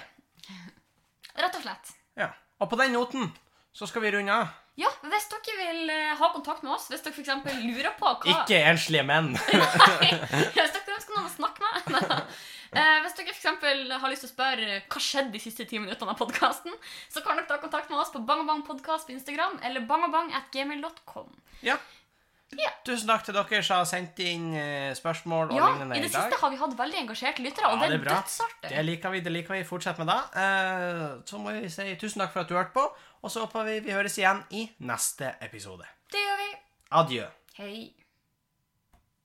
Speaker 2: Rett og slett.
Speaker 1: Ja. Og på den noten så skal vi runde av.
Speaker 2: Ja, hvis dere vil eh, ha kontakt med oss, hvis dere eksempel lurer på hva...
Speaker 1: Ikke enslige menn.
Speaker 2: Nei, Hvis dere ønsker noen å snakke med eh, Hvis dere for eksempel har lyst til å spørre hva skjedde de siste ti minuttene av podkasten, så kan dere ta kontakt med oss på bangabangpodkast på Instagram eller bangabang.gmil.com.
Speaker 1: Ja.
Speaker 2: Ja.
Speaker 1: Tusen takk til dere som har sendt inn eh, spørsmål og
Speaker 2: Ja,
Speaker 1: lignende
Speaker 2: i
Speaker 1: i
Speaker 2: det
Speaker 1: dag.
Speaker 2: siste har vi hatt veldig engasjerte lyttere, og
Speaker 1: Ja,
Speaker 2: det er,
Speaker 1: er
Speaker 2: dødsartig.
Speaker 1: Det liker vi. det liker vi. Fortsett med det. Eh, så må vi si tusen takk for at du hørte på, og så håper vi vi høres igjen i neste episode.
Speaker 2: Det gjør vi.
Speaker 1: Adjø.
Speaker 2: Hei.